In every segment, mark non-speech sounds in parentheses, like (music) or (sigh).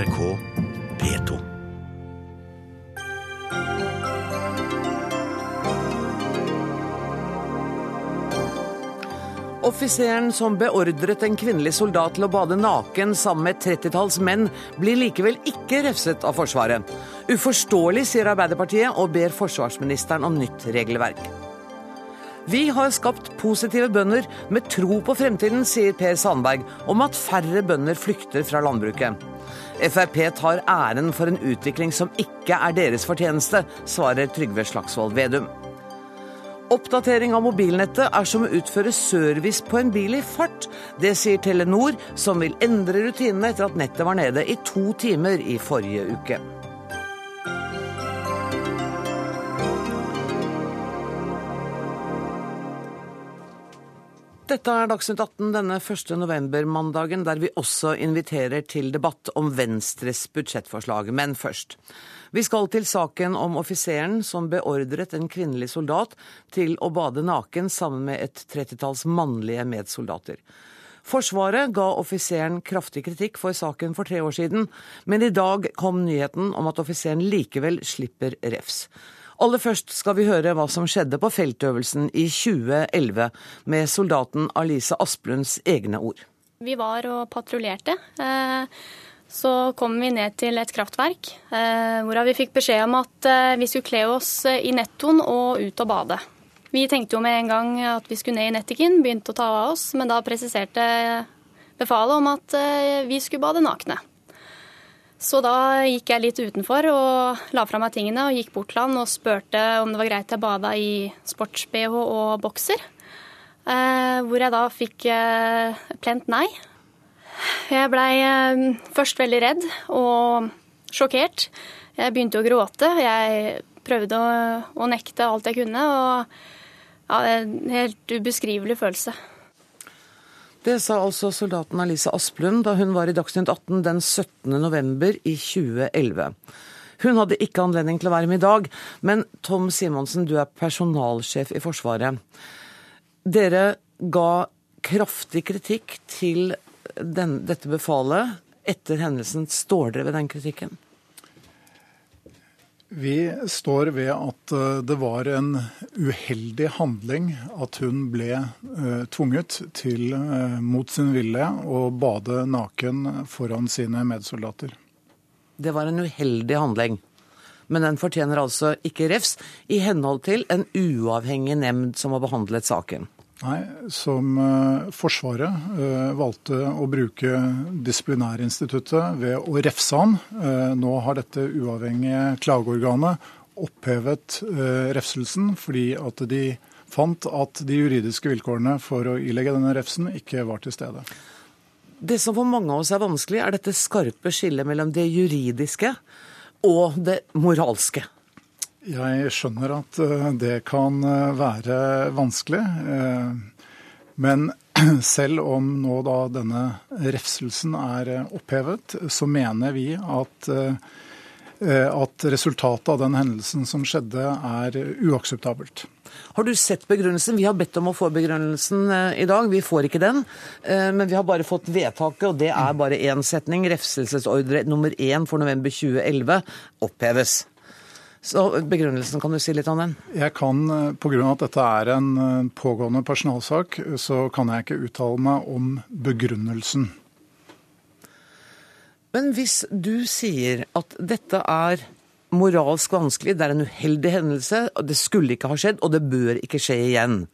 NRK P2. Offiseren som beordret en kvinnelig soldat til å bade naken sammen med et trettitalls menn, blir likevel ikke refset av Forsvaret. Uforståelig, sier Arbeiderpartiet og ber forsvarsministeren om nytt regelverk. Vi har skapt positive bønder med tro på fremtiden, sier Per Sandberg om at færre bønder flykter fra landbruket. Frp tar æren for en utvikling som ikke er deres fortjeneste, svarer Trygve Slagsvold Vedum. Oppdatering av mobilnettet er som å utføre service på en bil i fart. Det sier Telenor, som vil endre rutinene etter at nettet var nede i to timer i forrige uke. Dette er Dagsnytt 18 denne 1. november-mandagen, der vi også inviterer til debatt om Venstres budsjettforslag. Men først. Vi skal til saken om offiseren som beordret en kvinnelig soldat til å bade naken sammen med et trettitalls mannlige medsoldater. Forsvaret ga offiseren kraftig kritikk for saken for tre år siden, men i dag kom nyheten om at offiseren likevel slipper refs. Aller først skal vi høre hva som skjedde på feltøvelsen i 2011, med soldaten Alice Asplunds egne ord. Vi var og patruljerte. Eh, så kom vi ned til et kraftverk, eh, hvorav vi fikk beskjed om at eh, vi skulle kle oss i nettoen og ut og bade. Vi tenkte jo med en gang at vi skulle ned i Nettiken, begynte å ta av oss, men da presiserte befalet om at vi skulle bade nakne. Så da gikk jeg litt utenfor og la fra meg tingene og gikk bort til han og spurte om det var greit jeg bada i sports-BH og bokser. Eh, hvor jeg da fikk eh, plent nei. Jeg blei eh, først veldig redd og sjokkert. Jeg begynte å gråte. Jeg prøvde å, å nekte alt jeg kunne. og ja, En helt ubeskrivelig følelse. Det sa altså soldaten Alisa Asplund da hun var i Dagsnytt 18 den 17. november i 2011. Hun hadde ikke anledning til å være med i dag, men Tom Simonsen, du er personalsjef i Forsvaret. Dere ga kraftig kritikk til den, dette befalet. Etter hendelsen, står dere ved den kritikken? Vi står ved at eh, det var en uheldig handling at hun ble uh, tvunget til, uh, mot sin vilje, å bade naken foran sine medsoldater. Det var en uheldig handling, men den fortjener altså ikke refs, i henhold til en uavhengig nemnd som har behandlet saken. Nei, som uh, Forsvaret uh, valgte å bruke disiplinærinstituttet ved å refse han. Uh, nå har dette uavhengige klageorganet opphevet refselsen fordi at de fant at de juridiske vilkårene for å ilegge denne refsen ikke var til stede. Det som for mange av oss er vanskelig, er dette skarpe skillet mellom det juridiske og det moralske. Jeg skjønner at eh, det kan eh, være vanskelig. Eh, men (clears throat) selv om nå da denne refselsen er opphevet, så mener vi at, at resultatet av den hendelsen som skjedde, er uakseptabelt. Har du sett begrunnelsen? Vi har bedt om å få begrunnelsen i dag. Vi får ikke den. Men vi har bare fått vedtaket, og det er bare én setning. Refselsesordre nummer én for november 2011 oppheves. Så Begrunnelsen, kan du si litt om den? Jeg kan, eh, Pga. at dette er en eh, pågående personalsak, så kan jeg ikke uttale meg om begrunnelsen. Men hvis du sier at dette er moralsk vanskelig, det er en uheldig hendelse, det skulle ikke ha skjedd, og det bør ikke skje igjen,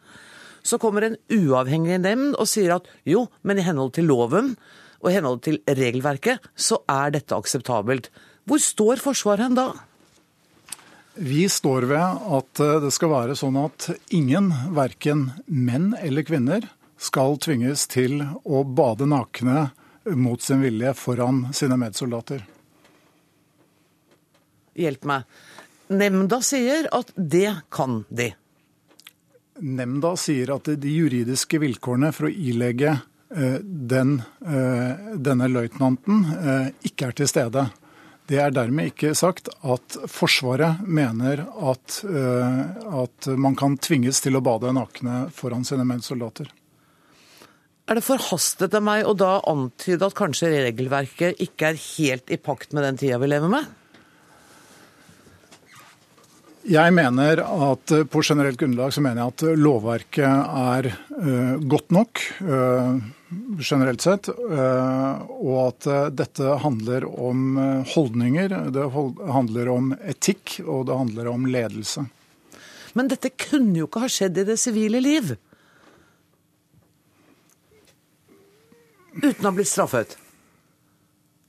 så kommer en uavhengig nemnd og sier at jo, men i henhold til loven og i henhold til regelverket, så er dette akseptabelt. Hvor står Forsvaret hen da? Vi står ved at eh, det skal være sånn at ingen, verken menn eller kvinner, skal tvinges til å bade nakne mot sin vilje foran sine medsoldater. Hjelp meg. Nemnda sier at det kan de. Nemnda sier at de juridiske vilkårene for å ilegge eh, den, eh, denne løytnanten ikke er til stede. Det er dermed ikke sagt at Forsvaret mener at, uh, at man kan tvinges til å bade nakne foran sine medsoldater. Er det forhastet av meg å da antyde at kanskje regelverket ikke er helt i pakt med den tida vi lever med? Jeg mener at På generelt grunnlag så mener jeg at lovverket er uh, godt nok generelt sett. Uh, og at dette handler om holdninger, det handler om etikk og det handler om ledelse. Men dette kunne jo ikke ha skjedd i det sivile liv? Uten å ha blitt straffet?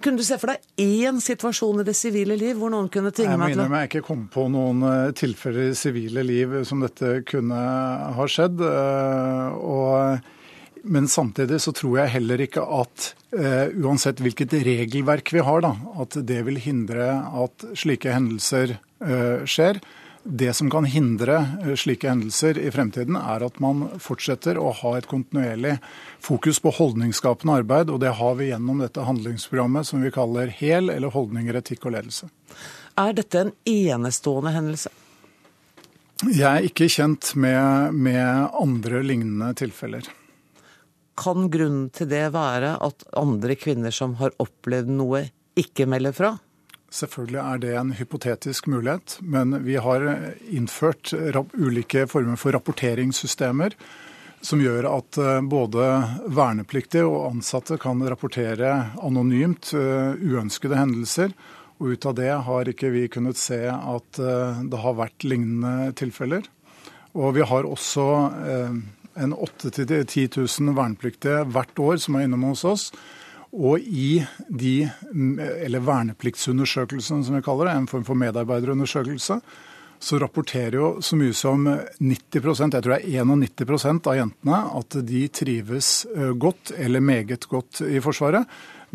Kunne du se for deg én situasjon i det sivile liv hvor noen kunne tvinge meg til å Jeg mener jeg ikke kom på noen eh, tilfeller i sivile liv som dette kunne ha skjedd. Eh, og, men samtidig så tror jeg heller ikke at uh, uansett hvilket regelverk vi har, da, at det vil hindre at slike hendelser uh, skjer. Det som kan hindre eh, slike hendelser i fremtiden, er at man fortsetter å ha et kontinuerlig fokus på holdningsskapende arbeid, og det har vi gjennom dette handlingsprogrammet som vi kaller HEL, eller holdninger, etikk og ledelse. Er dette en enestående hendelse? Jeg er ikke kjent med, med andre lignende tilfeller. Kan grunnen til det være at andre kvinner som har opplevd noe, ikke melder fra? Selvfølgelig er det en hypotetisk mulighet, men vi har innført ulike former for rapporteringssystemer som gjør at eh, både vernepliktige og ansatte kan rapportere anonymt eh, uønskede hendelser. Og ut av det har ikke vi kunnet se at eh, det har vært lignende tilfeller. Og vi har også en 8000-10 000 vernepliktige hvert år som er innom hos oss og i de, eller vernepliktsundersøkelsene som vi kaller det, en form for medarbeiderundersøkelse, så rapporterer jo så mye som 90% jeg tror det er 91 av jentene, at de trives eh, godt eller meget godt i Forsvaret.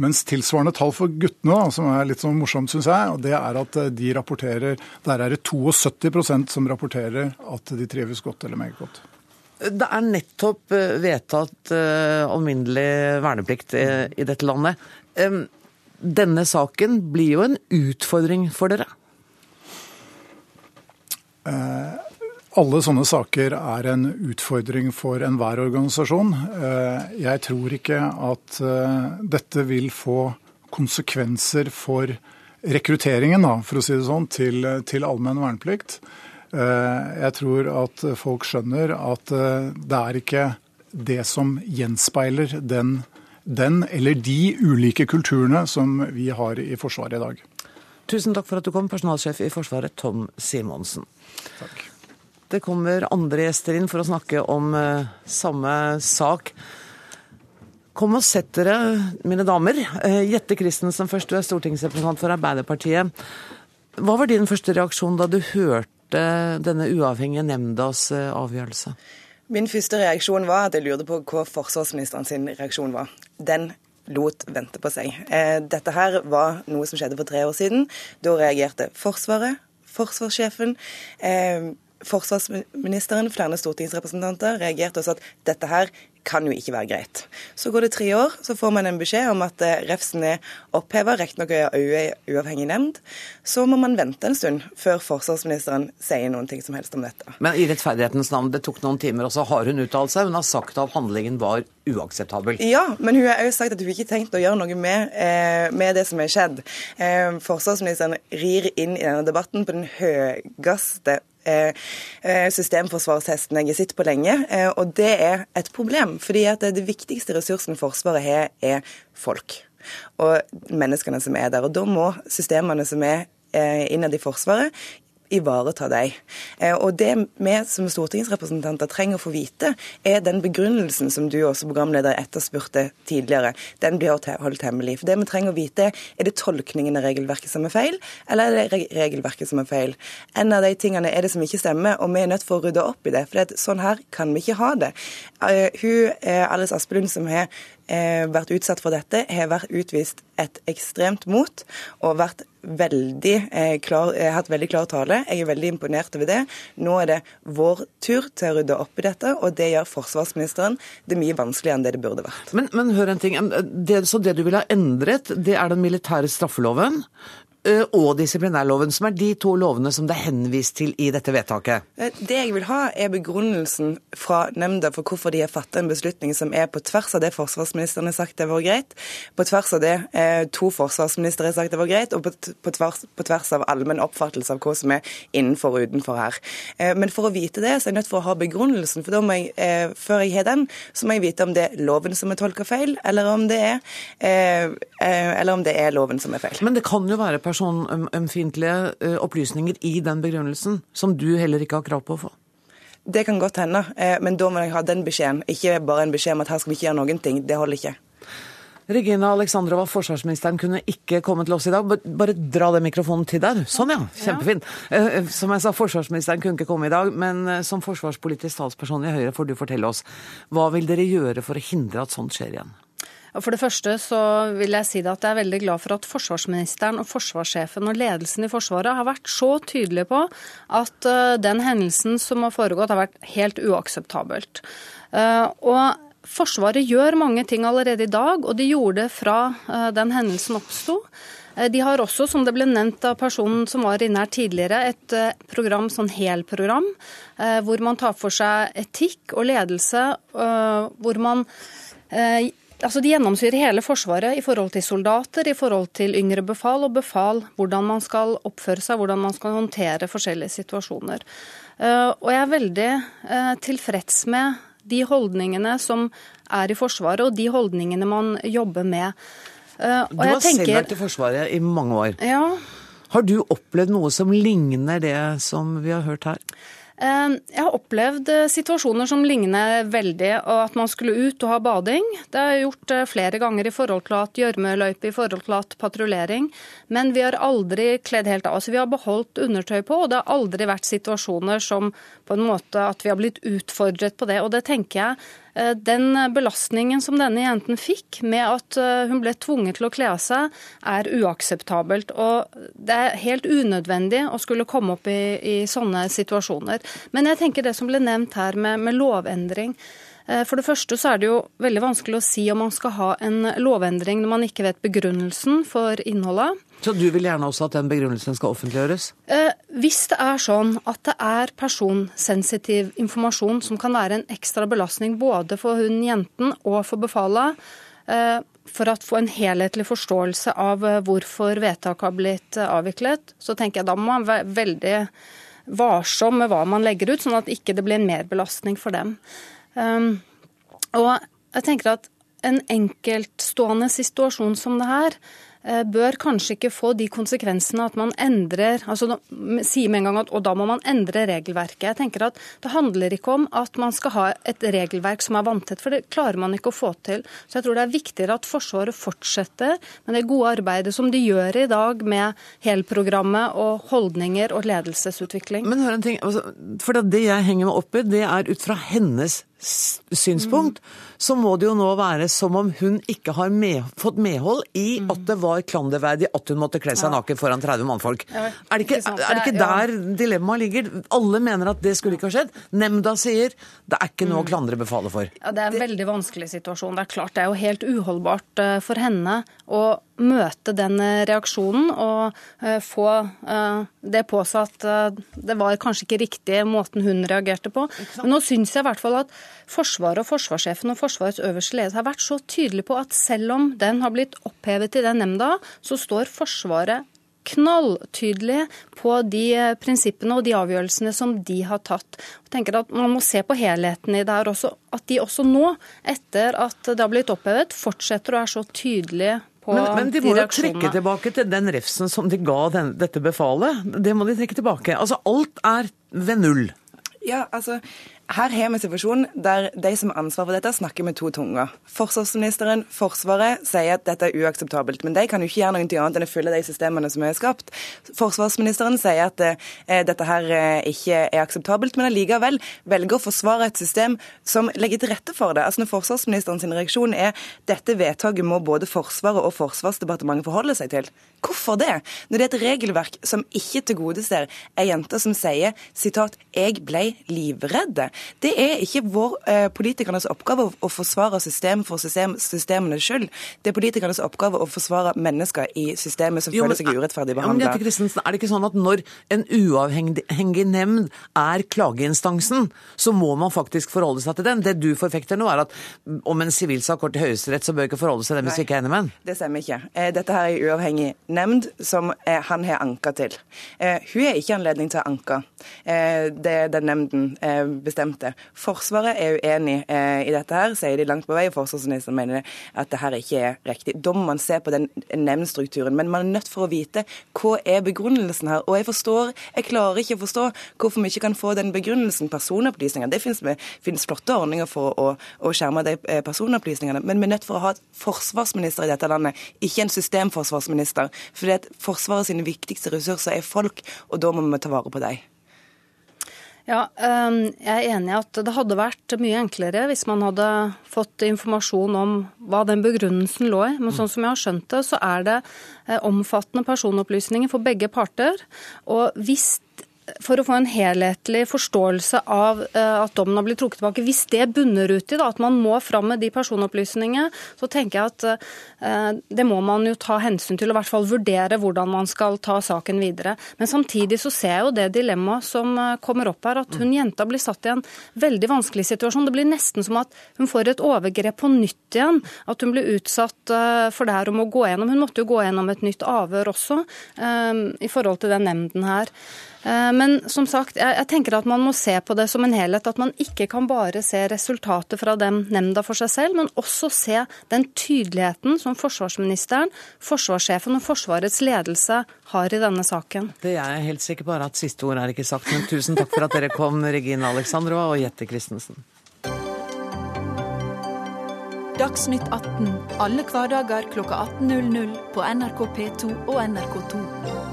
Mens tilsvarende tall for guttene, som er litt sånn morsomt, syns jeg, det er at eh, de rapporterer Der er det 72% som rapporterer at de trives godt eller meget godt. Det er nettopp eh, vedtatt uh, alminnelig verneplikt i, i dette landet. Denne saken blir jo en utfordring for dere? Alle sånne saker er en utfordring for enhver organisasjon. Jeg tror ikke at dette vil få konsekvenser for rekrutteringen, for å si det sånn, til, til allmenn verneplikt. Eh, jeg tror at folk skjønner at eh, det er ikke det som gjenspeiler den, den eller de ulike kulturene som vi har i Forsvaret i dag. Tusen takk for at du kom, personalsjef i Forsvaret Tom Simonsen. Takk. Det kommer andre gjester inn for å snakke om uh, samme sak. Kom og sett dere, mine damer. Jette Christensen først, du er stortingsrepresentant for Arbeiderpartiet. Hva var din første reaksjon da du hørte denne uavhengige nemndas eh, avgjørelse? Min første reaksjon var at jeg lurte på hva forsvarsministeren sin reaksjon var. Den lot vente på seg. Eh, dette her var noe som skjedde for tre år siden. Da reagerte Forsvaret, forsvarssjefen, eh, forsvarsministeren, flere stortingsrepresentanter reagerte og sa at dette her kan jo ikke være greit. Så går det tre år, så får man en beskjed om at eh, refsen er oppheva, riktignok av en uavhengig nemnd. Så må man vente en stund før forsvarsministeren sier noen ting som helst om dette. Men i rettferdighetens navn, det tok noen timer, og så har hun uttalt seg. Hun har sagt at handlingen var uakseptabel. Ja, men hun har òg sagt at hun ikke tenkt å gjøre noe med, eh, med det som er skjedd. Eh, forsvarsministeren rir inn i denne debatten på den høyeste Eh, eh, systemforsvarstesten jeg har sett på lenge. Eh, og det er et problem, fordi at det viktigste ressursen Forsvaret har, er folk. Og menneskene som er der. Og da må systemene som er innad i Forsvaret, ivareta dem. Eh, og det vi som stortingsrepresentanter trenger å få vite, er den begrunnelsen som du også programleder etterspurte tidligere. Den blir holdt hemmelig. For det vi trenger å vite, er det tolkningen av regelverket som er feil, eller er det regelverket som er feil? En av de tingene er det som ikke stemmer, og vi er nødt for å rydde opp i det. For sånn her kan vi ikke ha det. Eh, hun, eh, Alice Aspelund, som har vært utsatt for dette, har vært utvist et ekstremt mot og vært veldig eh, klar, eh, hatt veldig klar tale. Jeg er veldig imponert over det. Nå er det vår tur til å rydde opp i dette, og det gjør forsvarsministeren. Det mye vanskeligere enn det det burde vært. Men, men hør en ting. Det, så det du vil ha endret, det er den militære straffeloven. Og disiplinærloven, som er de to lovene som det er henvist til i dette vedtaket? Det jeg vil ha, er begrunnelsen fra nemnda for hvorfor de har fattet en beslutning som er på tvers av det forsvarsministeren har sagt det var greit, på tvers av det to forsvarsministre har sagt det var greit, og på tvers, på tvers av allmenn oppfattelse av hva som er innenfor og utenfor her. Men for å vite det, så er jeg nødt for å ha begrunnelsen. For da må jeg, før jeg har den, så må jeg vite om det er loven som er tolka feil, eller om det er, eller om det er loven som er feil. Men det kan jo være personømfintlige eh, opplysninger i den begrunnelsen, som du heller ikke har krav på å få? Det kan godt hende, eh, men da må jeg ha den beskjeden. Ikke bare en beskjed om at her skal vi ikke gjøre noen ting. Det holder ikke. Regina Alexandrova, forsvarsministeren, kunne ikke komme til oss i dag. Bare dra den mikrofonen til der. Sånn, ja. Kjempefint. Eh, som jeg sa, forsvarsministeren kunne ikke komme i dag, men som forsvarspolitisk talsperson i Høyre får du fortelle oss. Hva vil dere gjøre for å hindre at sånt skjer igjen? For det første så vil jeg si at jeg er veldig glad for at forsvarsministeren og forsvarssjefen og ledelsen i Forsvaret har vært så tydelige på at eh, den hendelsen som har foregått, har vært helt uakseptabelt. Eh, og Forsvaret gjør mange ting allerede i dag, og de gjorde det fra eh, den hendelsen oppsto. De har også, som det ble nevnt av personen som var inne her tidligere, et program, sånn helprogram, hvor man tar for seg etikk og ledelse, hvor man Altså, de gjennomsyrer hele Forsvaret i forhold til soldater, i forhold til yngre befal og befal, hvordan man skal oppføre seg, hvordan man skal håndtere forskjellige situasjoner. Eh, og jeg er veldig eh, tilfreds med de holdningene som er i Forsvaret, og de holdningene man jobber med. Eh, og du har tenker... selv vært i Forsvaret i mange år. Ja. Har du opplevd noe som ligner det som vi har hørt her? Eh, jeg har opplevd eh, situasjoner som ligner veldig, og at man skulle ut og ha bading. Det har jeg gjort eh, flere ganger i forhold til at gjørmeløype, i forhold til at patruljering. Men vi har aldri kledd helt av oss. Vi har beholdt undertøy på, og det har aldri vært situasjoner som på en måte at vi har blitt utfordret på det. Og det tenker jeg den belastningen som denne jenten fikk med at eh, hun ble tvunget til å kle av seg, er uakseptabelt. Og det er helt unødvendig å skulle komme opp i, i sånne situasjoner. Men jeg tenker det som ble nevnt her med, med lovendring. Eh, for det første så er det jo veldig vanskelig å si om man skal ha en lovendring når man ikke vet begrunnelsen for innholdet. Så du vil gjerne også at den begrunnelsen skal offentliggjøres? Eh, hvis det er sånn at det er personsensitiv informasjon som kan være en ekstra belastning både for hun jenten og for befalet, eh, for å få en helhetlig forståelse av eh, hvorfor vedtaket har blitt eh, avviklet, så tenker jeg da må man være veldig varsom med hva man legger ut, sånn at ikke det blir en merbelastning for dem. Um, og jeg tenker at en enkeltstående situasjon som det her bør kanskje ikke få de konsekvensene at man endrer altså sier med en gang at og da må man endre regelverket. Jeg tenker at Det handler ikke om at man skal ha et regelverk som er vanntett, for det klarer man ikke å få til. Så jeg tror det er viktigere at Forsvaret fortsetter med det gode arbeidet som de gjør i dag med helprogrammet og holdninger og ledelsesutvikling. Men hør en ting, altså, for Det jeg henger meg opp i, det er ut fra hennes synspunkt, så må det jo nå være som om hun ikke har med, fått medhold i at det var klanderverdig at hun måtte kle seg naken foran 30 mannfolk. Er det ikke, er det ikke der dilemmaet ligger? Alle mener at det skulle ikke ha skjedd. Nemnda sier det er ikke noe å klandre befalet for. Ja, Det er en veldig vanskelig situasjon. Det er klart det er jo helt uholdbart eh, for henne å møte den eh, reaksjonen og eh, få det på seg at det var kanskje ikke riktig måten hun reagerte på. Men nå syns jeg i hvert fall at Forsvaret og forsvarssjefen og Forsvarets øverste ledelse har vært så tydelige på at selv om den har blitt opphevet i den nemnda, så står Forsvaret knalltydelig på de eh, prinsippene og de avgjørelsene som de har tatt. Jeg tenker at Man må se på helheten i det her også. At de også nå, etter at det har blitt opphevet, fortsetter å være så tydelige men, men de må jo trekke tilbake til den refsen som de ga den, dette befalet. Det må de trekke tilbake. Altså Alt er ved null. Ja, altså, her har vi en situasjon der de som har ansvar for dette, snakker med to tunger. Forsvarsministeren, Forsvaret, sier at dette er uakseptabelt. Men de kan jo ikke gjøre noe annet enn å følge de systemene som er skapt. Forsvarsministeren sier at eh, dette her eh, ikke er akseptabelt, men allikevel velger å forsvare et system som legger til rette for det. Altså Når forsvarsministerens reaksjon er dette vedtaket må både Forsvaret og Forsvarsdepartementet forholde seg til. Hvorfor det? Når det er et regelverk som ikke tilgodeser ei jente som sier sitat, 'jeg ble livredd'. Det er ikke vår eh, politikernes oppgave å, forsvare system for system, systemene skyld. Det er politikernes oppgave å forsvare mennesker i systemet som jo, føler seg urettferdig behandla. Er det ikke sånn at når en uavhengig nemnd er klageinstansen, så må man faktisk forholde seg til den? Det du forfekter nå, er at om en sivilsak går til Høyesterett, så bør ikke forholde seg til dem hvis vi ikke er enig med den? Det stemmer ikke. Eh, dette her er uavhengig nemnd som eh, han har anka til. Eh, hun har ikke anledning til å anke det den nemnden bestemte. Forsvaret er uenig i dette her, sier de langt på vei. Forsvarsministeren mener at det her ikke er riktig. Da må man se på den nemndstrukturen. Men man er nødt for å vite hva er begrunnelsen her. Og jeg forstår, jeg klarer ikke å forstå hvorfor vi ikke kan få den begrunnelsen. Personopplysninger. Det finnes, finnes flotte ordninger for å, å skjerme de personopplysningene. Men vi er nødt for å ha et forsvarsminister i dette landet, ikke en systemforsvarsminister. At Forsvaret sine viktigste ressurser er folk, og da må vi ta vare på dem. Ja, ehm, Jeg er enig i at det hadde vært mye enklere hvis man hadde fått informasjon om hva den begrunnelsen lå i. Men sånn som jeg har skjønt det, så er det eh, omfattende personopplysninger for begge parter. Og hvis for å få en helhetlig forståelse av eh, at dommen har blitt trukket tilbake. Hvis det bunner ut i da, at man må fram med de personopplysningene, så tenker jeg at eh, det må man jo ta hensyn til, og i hvert fall vurdere hvordan man skal ta saken videre. Men samtidig så ser jeg jo det dilemmaet som eh, kommer opp her, at hun jenta blir satt i en veldig vanskelig situasjon. Det blir nesten som at hun får et overgrep på nytt igjen. At hun blir utsatt for det her om å gå gjennom. Hun måtte jo gå gjennom et nytt avhør også, i forhold til den nemnden her. Eh, men som sagt, jeg tenker at man må se på det som en helhet. At man ikke kan bare se resultatet fra den nemnda for seg selv, men også se den tydeligheten som forsvarsministeren, forsvarssjefen og Forsvarets ledelse har i denne saken. Det er jeg helt sikker på at siste ord er ikke sagt. Men tusen takk for at dere kom, Regine Alexandrova og Jette Christensen. Dagsnytt 18 alle hverdager kl 18.00 på NRK P2 og NRK2.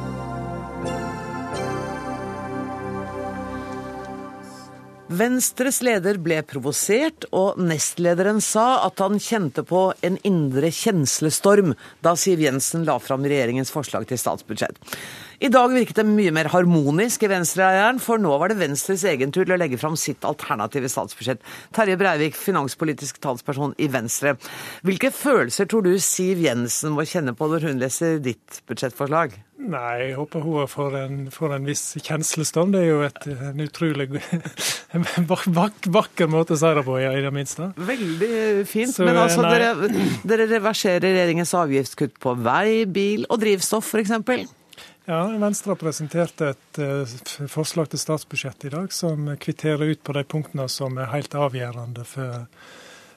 Venstres leder ble provosert, og nestlederen sa at han kjente på en indre kjenslestorm da Siv Jensen la fram regjeringens forslag til statsbudsjett. I dag virket det mye mer harmonisk i venstreeieren, for nå var det Venstres egen tur til å legge fram sitt alternative statsbudsjett. Terje Breivik, finanspolitisk talsperson i Venstre. Hvilke følelser tror du Siv Jensen må kjenne på når hun leser ditt budsjettforslag? Nei, jeg håper hun får en, får en viss kjenslestand. Det er jo et, en utrolig (laughs) vakker måte å si det på, i det minste. Veldig fint. Så, men altså, dere, dere reverserer regjeringens avgiftskutt på vei, bil og drivstoff, f.eks.? Ja, Venstre har presentert et uh, forslag til statsbudsjett i dag som kvitterer ut på de punktene som er helt avgjørende for,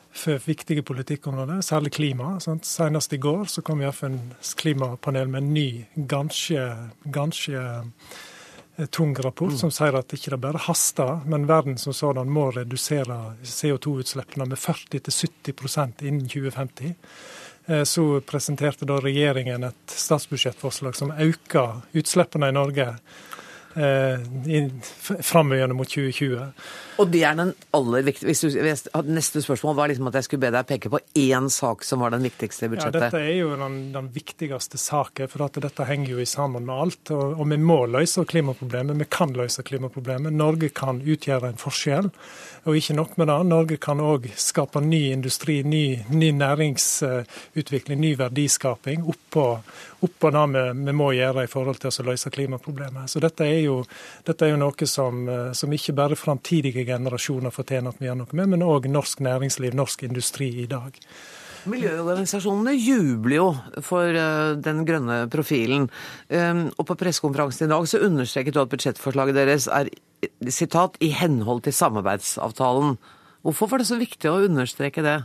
for viktige politikkområder, særlig klima. Sant? Senest i går så kom FNs klimapanel med en ny, ganske, ganske uh, tung rapport som sier at det ikke bare haster, men verden som sådan må redusere CO2-utslippene med 40-70% innen 2050. Eh, så presenterte da regjeringen et statsbudsjettforslag som øker utslippene i Norge framover mot 2020. Og det er den aller viktigste Neste spørsmål var liksom at jeg skulle be deg peke på én sak som var den viktigste i budsjettet. Ja, Dette er jo den, den viktigste saken, for at dette henger jo sammen med alt. Og, og vi må løse klimaproblemet. Vi kan løse klimaproblemet. Norge kan utgjøre en forskjell. Og ikke nok med det, Norge kan òg skape ny industri, ny, ny næringsutvikling, ny verdiskaping oppå, oppå det vi, vi, må gjøre i forhold til å løse klimaproblemet. Så dette er jo, dette er jo noe som, som ikke bare framtidige generasjoner fortjener at vi gjør noe med, men òg norsk næringsliv, norsk industri i dag. Miljøorganisasjonene jubler jo for uh, den grønne profilen. Um, og på pressekonferansen i dag så understreket du at budsjettforslaget deres er sitat, i henhold til samarbeidsavtalen. Hvorfor var det så viktig å understreke det?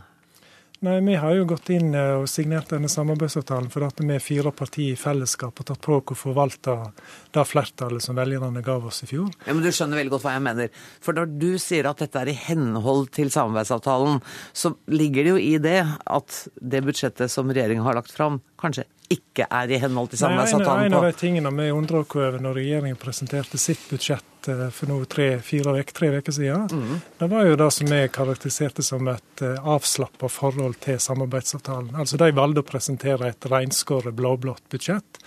Nei, Vi har jo gått inn eh, og signert denne samarbeidsavtalen for at vi fire partier i fellesskap har tatt på oss å forvalte det flertallet som velgerne ga oss i fjor. Ja, men Du skjønner veldig godt hva jeg mener. For når du sier at dette er i henhold til samarbeidsavtalen, så ligger det jo i det at det budsjettet som regjeringa har lagt fram, kanskje ikke er i henhold til samarbeidsavtalen? på. en av de tingene vi undrer oss over når regjeringen presenterte sitt budsjett eh, for nå tre-fire uker tre uker siden, mm. det var jo det som vi karakteriserte som et eh, avslappa forhold til samarbeidsavtalen. Altså De valgte å presentere et reinskåret blå-blått budsjett.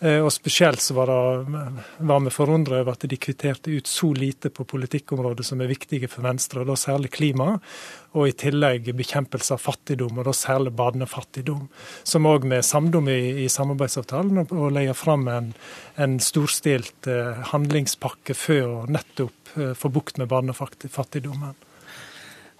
Eh, og Spesielt så var, vi forundra over at de kvitterte ut så lite på politikkområder som er viktige for Venstre, og da særlig klima. Og i tillegg bekjempelse av fattigdom, og da særlig barnefattigdom. Som òg vi er samd om i, i, samarbeidsavtalen, og legger fram en, en storstilt eh, handlingspakke for å nettopp eh, få bukt med barnefattigdommen.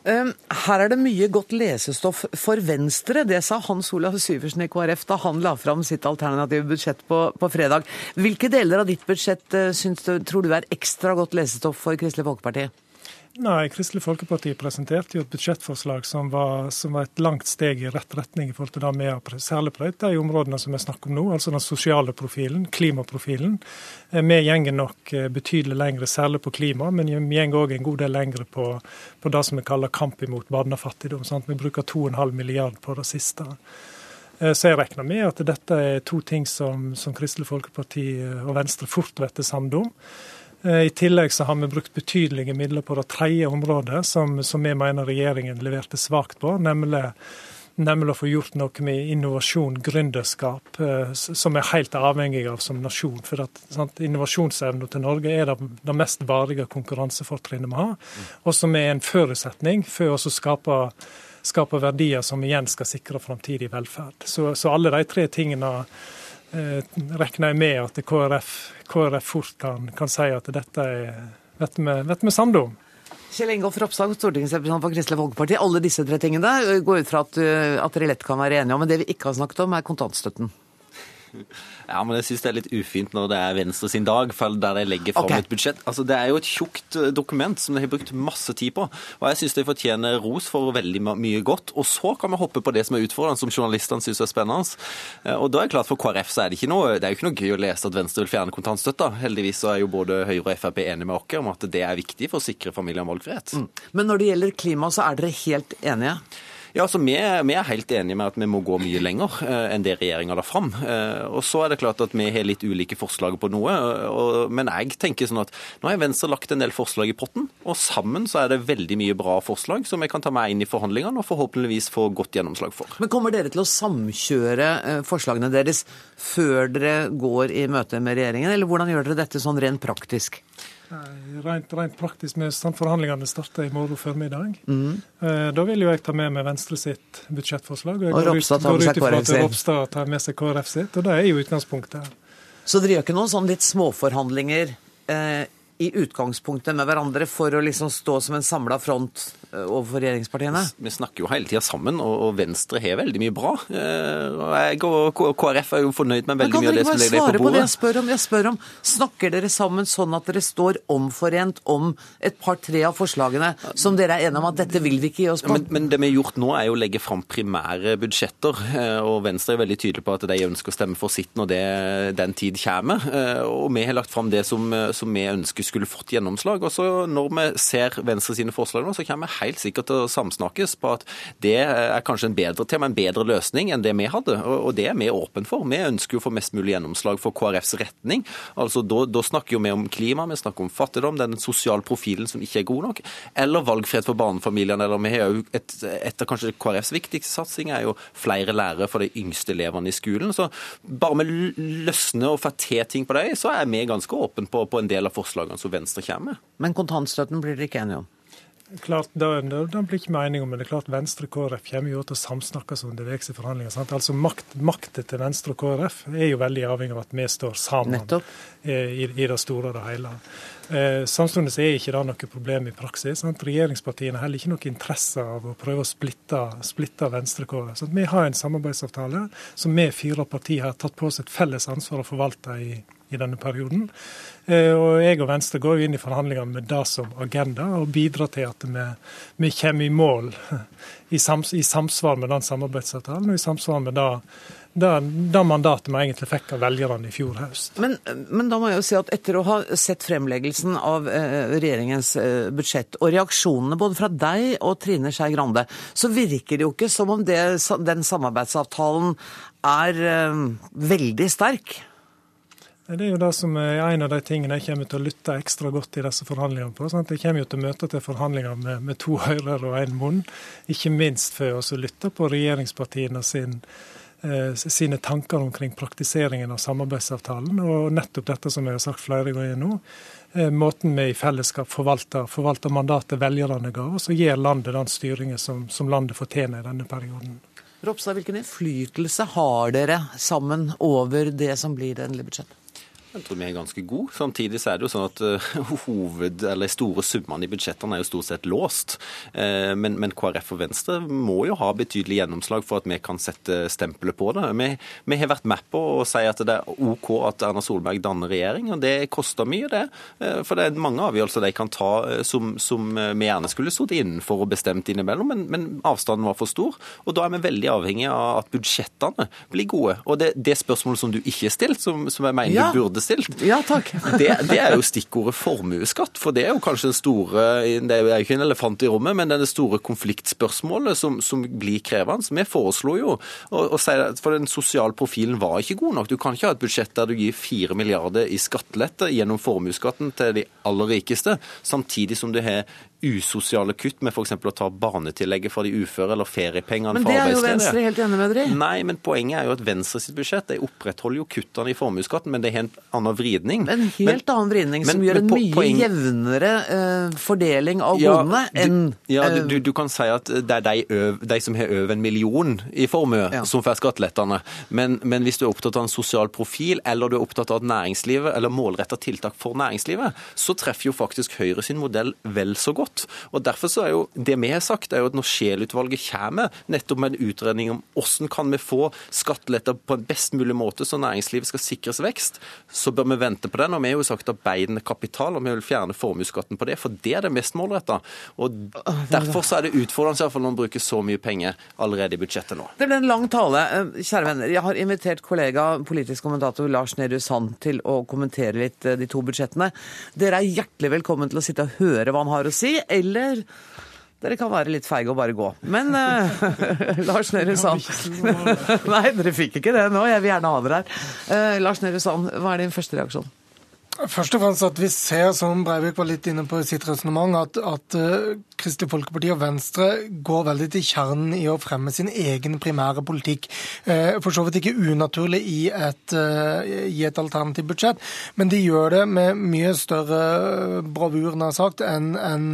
Ehm, her er det mye godt lesestoff for Venstre. Det sa Hans Olav Syversen i KrF da han la fram sitt alternative budsjett på, på fredag. Hvilke deler av ditt budsjett eh, du, tror du er ekstra godt lesestoff for Kristelig Folkeparti? Nei, Kristelig Folkeparti presenterte jo et budsjettforslag som var, som var, et langt steg i rett retning i forhold til det vi har særlig på de områdene som vi snakker om nå, altså den sosiale profilen, klimaprofilen. Eh, vi gjenger nok eh, betydelig lengre, særlig på klima, men vi gjenger òg en god del lengre på, på, det som vi kaller kamp imot barnefattigdom. Sant? Vi bruker 2,5 milliard på det siste. Eh, så jeg regner med at dette er to ting som, som Kristelig Folkeparti og Venstre fort blir samde om. Eh, I tillegg så har vi brukt betydelige midler på det tredje området, som, som vi mener regjeringen leverte svakt på, nemlig, nemlig å få gjort noe med innovasjon, gründerskap, eh, som er helt avhengig av som nasjon. For at Innovasjonsevna til Norge er det, det mest varige konkurransefortrinnet vi har, og som er en forutsetning for å skape, skape verdier som igjen skal sikre framtidig velferd. Så, så alle de tre tingene regner jeg med at KrF, KrF fort kan, kan, si at dette er dette vi, vet vi samde om. Kjell Ingolf Ropstad, stortingsrepresentant for Kristelig Folkeparti. Alle disse tre tingene går ut fra at, at dere lett kan være enige om. Men det vi ikke har snakket om, er kontantstøtten. Ja, men jeg syns det er litt ufint når det er Venstre sin dag, der de legger fram okay. et budsjett. Altså, Det er jo et tjukt eh, dokument som de har brukt masse tid på. Og jeg syns de fortjener ros for veldig mye godt. Og så kan vi hoppe på det som er utfordrende, som journalistene syns er spennende. Eh, og da er det klart for KrF så er det ikke noe det er jo ikke noe gøy å lese at Venstre vil fjerne kontantstøtta. Heldigvis så er jo både Høyre og Frp enige med oss om at det er viktig for å sikre familiene valgfrihet. Mm. Men når det gjelder klima, så er dere helt enige? Ja, altså vi, vi, er helt enige med at vi må gå mye lenger eh, enn det regjeringa la fram. Eh, og så er det klart at vi har litt ulike forslag på noe. Og, men jeg tenker sånn at nå har Venstre lagt en del forslag i potten, og sammen så er det veldig mye bra forslag som vi kan ta med inn i forhandlingene og forhåpentligvis få godt gjennomslag for. Men kommer dere til å samkjøre eh, forslagene deres før dere går i møte med regjeringen, eller hvordan gjør dere dette sånn rent praktisk? Rent, rent praktisk med Forhandlingene starter i morgen formiddag. Mm. Da vil jo jeg ta med meg Venstre sitt budsjettforslag. Og, og Ropstad tar med seg KrF sitt. Ropstad tar med seg KrF sitt, og det er jo utgangspunktet. Så dere gjør ikke noen sånn litt småforhandlinger eh, i utgangspunktet med hverandre for å liksom stå som en samla front eh, overfor regjeringspartiene? Vi snakker jo hele tida sammen, og Venstre har veldig mye bra. Eh, og KrF er jo fornøyd med veldig mye av det som ligger på bordet. På det jeg, spør om, jeg spør om, Snakker dere sammen sånn at dere står omforent om et par-tre av forslagene som dere er enige om at dette vil vi ikke gi oss på? Men, men, det vi har gjort nå, er jo å legge fram primære budsjetter. Eh, og Venstre er veldig tydelig på at de ønsker å stemme for sitt når det, den tid kommer. Og vi har lagt fram det som, som vi ønsker skulle fått gjennomslag. Og så Når vi ser Venstre sine forslag nå, så kommer vi helt sikkert til å samsnakkes på at det er kanskje en bedre tema, en bedre løsning enn det vi hadde. Og det er vi åpne for. Vi ønsker jo å få mest mulig gjennomslag for KrFs retning. Altså Da, da snakker jo vi om klima, vi snakker om fattigdom, den sosiale profilen som ikke er god nok, eller valgfrihet for barnefamiliene. eller vi har jo et, av kanskje KrFs viktigste satsing er jo flere lærere for de yngste elevene i skolen. Så bare vi løsner og får til ting på dem, så er vi ganske åpne på, på en del av forslagene som Venstre kommer med. Men kontantstøtten blir dere ikke enige om? Klart, det blir ikke mening om, men det er klart Venstre og KrF kommer jo til å samsnakkes underveis i forhandlinger. Sant? Altså makt, Makta til Venstre og KrF er jo veldig avhengig av at vi står sammen i, i, det store og det hele. Eh, Samtidig er ikke det noe problem i praksis. Sant? Regjeringspartiene har heller ikke noe interesse av å prøve å splitte, splitte Venstre og KrF. Sant? Vi har en samarbeidsavtale som vi fire partier har tatt på oss et felles ansvar å forvalte i i denne perioden. Eh, og jeg og Venstre går jo inn i forhandlingene med det som agenda, og bidrar til at vi, vi kommer i mål (laughs) i, sams, i, samsvar med den samarbeidsavtalen og i samsvar med det, det, det mandatet vi egentlig fikk av velgerne i fjor høst. Men, men, da må jeg jo si at etter å ha sett fremleggelsen av eh, regjeringens eh, budsjett og reaksjonene både fra deg og Trine Skei Grande, så virker det jo ikke som om det, den samarbeidsavtalen er veldig sterk. Det er jo det som er en av de tingene jeg kommer til å lytte ekstra godt i disse forhandlingene på. Sant? Jeg kommer jo til å møte til forhandlinger med, med to ører og én munn, ikke minst for å lytte på regjeringspartiene sin, sine tanker omkring praktiseringen av samarbeidsavtalen. Og nettopp dette som jeg har sagt flere ganger nå, måten vi i fellesskap forvalter, forvalter mandatet velgerne ga oss, og gir landet den styringen som, som landet fortjener i denne perioden. Ropstad, hvilken innflytelse har dere sammen over det som blir det endelige budsjettet? Jeg tror vi er ganske gode. Samtidig så er det jo sånn at uh, (laughs) hoved, eller store summene i budsjettene er jo stort sett låst. Uh, men, men, KrF og Venstre må jo ha betydelig gjennomslag for at vi kan sette stempelet på det. Vi, vi, har vært med på å si at det er OK at Erna Solberg danner regjering, og det koster mye, det. Uh, for det er mange avgjørelser de kan ta som, som vi gjerne skulle sittet innenfor og bestemt innimellom, men, men, avstanden var for stor. Og da er vi veldig avhengig av at budsjettene blir gode. Og det, det spørsmålet som du ikke har stilt, som, som jeg mener ja. du burde stilt, ja, takk. (laughs) Det, det, er jo stikkordet formuesskatt. For det er jo kanskje den store Det er jo ikke en elefant i rommet, men det store konfliktspørsmålet som, som blir krevende. Vi foreslo jo å, å si at for den sosiale profilen var ikke god nok. Du kan ikke ha et budsjett der du gir fire milliarder i skattelette gjennom formuesskatten til de aller rikeste, samtidig som du har usosiale kutt med f.eks. å ta barnetillegget for de uføre eller feriepengene fra arbeidsledige. Men det er jo Venstre helt enig med dere i. Nei, men poenget er jo at Venstre sitt budsjett de opprettholder jo kuttene i formuesskatten, men det har en annen vridning. En helt men, annen vridning som men, gjør en mye poeng... jevnere uh, fordeling av godene ja, enn Ja, du, du, du, kan si at det er de, øv, de som har over en million i formue, ja. som får skattelettene. Men, men, hvis du er opptatt av en sosial profil, eller du er opptatt av næringslivet, eller målretta tiltak for næringslivet, så treffer jo faktisk Høyre sin modell vel så godt godt. Og Derfor så er jo det vi har sagt, er jo at når Scheel-utvalget kommer nettopp med en utredning om hvordan kan vi få skatteletter på en best mulig måte så næringslivet skal sikres vekst, så bør vi vente på den. Og vi har jo sagt arbeidende kapital, og vi vil fjerne formuesskatten på det, for det er det mest målretta. Og derfor så er det utfordrende iallfall når man bruker så mye penger allerede i budsjettet nå. Det ble en lang tale. Eh, kjære venner, jeg har invitert kollega politisk kommentator Lars Nehru Sand til å kommentere litt eh, de to budsjettene. Dere er hjertelig velkommen til å sitte og høre hva han har å si eller dere kan være litt feige og bare gå. Men uh, (laughs) Lars Nehru Sand (laughs) Nei, dere fikk ikke det nå. Jeg vil gjerne ha dere her. Uh, Lars Nehru Sand, hva er din første reaksjon? Først og fremst at vi ser, som Breivik var litt inne på i sitt resonnement, at, at uh, Kristelig Folkeparti og Venstre går veldig til kjernen i å fremme sin egen primære politikk. Uh, for så vidt ikke unaturlig i et, uh, i et alternativt budsjett, men de gjør det med mye større bravur nær sagt, enn en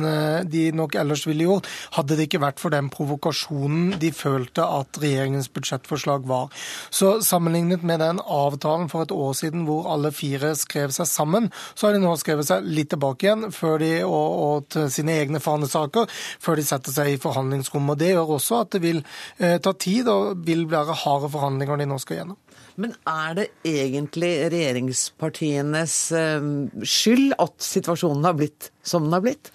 de nok ellers ville gjort, hadde det ikke vært for den provokasjonen de følte at regjeringens budsjettforslag var. Så sammenlignet med den avtalen for et år siden hvor alle fire skrev seg sammen, sammen. Så har de nå skrevet seg litt tilbake igjen før de, og, og til sine egne fanesaker før de setter seg i forhandlingsrommet. Det gjør også at det vil eh, ta tid og vil være harde forhandlinger de nå skal gjennom. Men er det egentlig regjeringspartienes eh, skyld at situasjonen har blitt som den har blitt?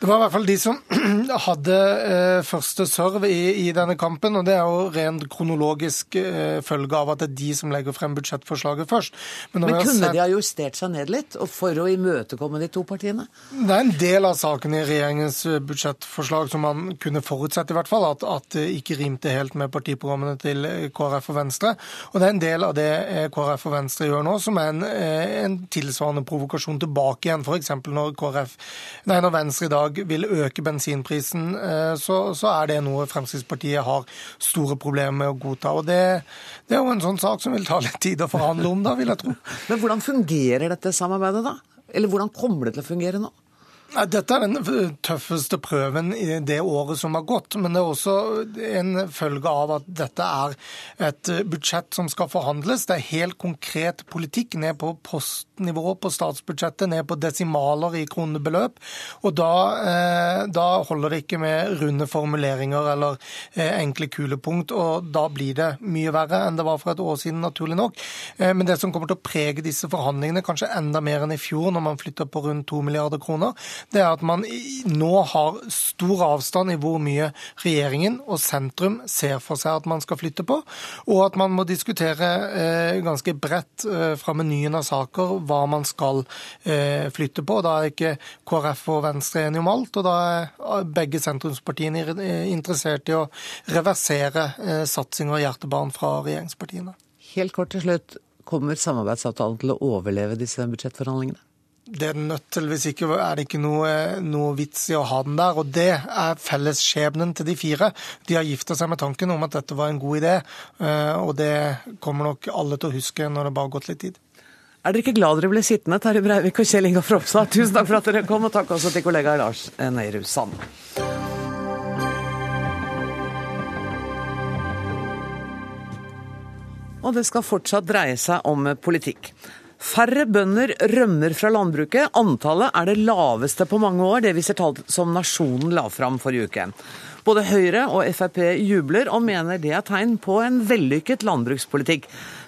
Det var i hvert fall de som (clears throat) hadde eh, første serve i, i, denne kampen. og Det er jo rent kronologisk eh, følge av at det er de som legger frem budsjettforslaget først. Men, Men kunne sett... de ha justert seg ned litt for å imøtekomme de to partiene? Det er en del av saken i regjeringens eh, budsjettforslag som man kunne forutsette, i hvert fall. At, at det ikke rimte helt med partiprogrammene til eh, KrF og Venstre. Og det er en del av det eh, KrF og Venstre gjør nå, som er en, en tilsvarende provokasjon tilbake igjen. F.eks. når KrF, nei, når Venstre i dag vil øke bensinprisen, eh, så, så, er det noe Fremskrittspartiet har store problemer med å godta. Og det, det er jo en sånn sak som vil ta litt tid å forhandle om, da, vil jeg tro. (laughs) Men hvordan fungerer dette samarbeidet, da? Eller hvordan kommer det til å fungere nå? Dette er den tøffeste prøven i det året som har gått. Men det er også en følge av at dette er et budsjett som skal forhandles. Det er helt konkret politikk ned på postnivå på statsbudsjettet, ned på desimaler i kronebeløp. Og da, eh, da holder det ikke med runde formuleringer eller eh, enkle kulepunkt. Og da blir det mye verre enn det var for et år siden, naturlig nok. Eh, men det som kommer til å prege disse forhandlingene, kanskje enda mer enn i fjor, når man flytter på rundt to milliarder kroner, det er at man nå har stor avstand i hvor mye regjeringen og sentrum ser for seg at man skal flytte på, og at man må diskutere eh, ganske bredt eh, fra menyen av saker hva man skal eh, flytte på. Da er ikke KrF og Venstre enige om alt, og da er begge sentrumspartiene interessert i å reversere satsing og hjertebarn fra regjeringspartiene. Helt kort til slutt, kommer samarbeidsavtalen til å overleve disse budsjettforhandlingene? Det er nødt til, hvis ikke er det ikke noe, noe, vits i å ha den der. Og det er fellesskjebnen til de fire. De har gifta seg med tanken om at dette var en god idé, eh, og det kommer nok alle til å huske når det bare har gått litt tid. Er dere ikke glad dere ble sittende, Terje Breivik og Kjell Ingolf Ropstad? Tusen takk for at dere kom, og takk også til kollega Lars Nehru Sand. Og det skal fortsatt dreie seg om politikk. Færre bønder rømmer fra landbruket. Antallet er det laveste på mange år. Det viser tall som Nasjonen la fram forrige uke. Både Høyre og Frp jubler og mener det er tegn på en vellykket landbrukspolitikk.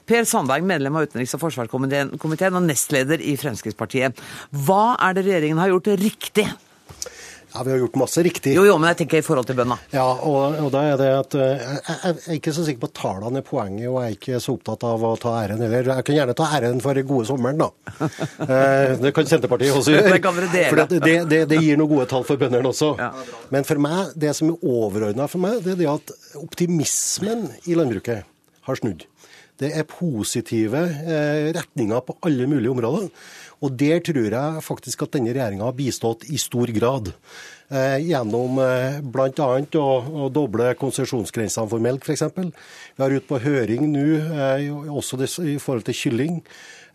Per Sandberg, medlem av utenriks- og forsvarskomiteen og nestleder i Fremskrittspartiet. Hva er det regjeringen har gjort riktig ja, Vi har gjort masse riktig. Jo, jo, men jeg tenker i forhold til bøndene. Ja, og, og da er det at jeg, Jeg er ikke så sikker på at tallene er poenget, og jeg er ikke så opptatt av å ta æren heller. Jeg kan gjerne ta æren for den gode sommeren, da. (laughs) Eh, det kan Senterpartiet også gjøre. (laughs) Det. For det, det, det, gir noen gode tall for bøndene også. Ja. Men for meg, det som er overordna for meg, det er det at optimismen i landbruket har snudd. Det er positive eh, retninger på alle mulige områder. Og der tror jeg faktisk at denne regjeringa har bistått i stor grad. Eh, gjennom eh, bl.a. Å, å doble konsesjonsgrensene for melk, f.eks. Vi har ute på høring nå eh, også det, i forhold til kylling.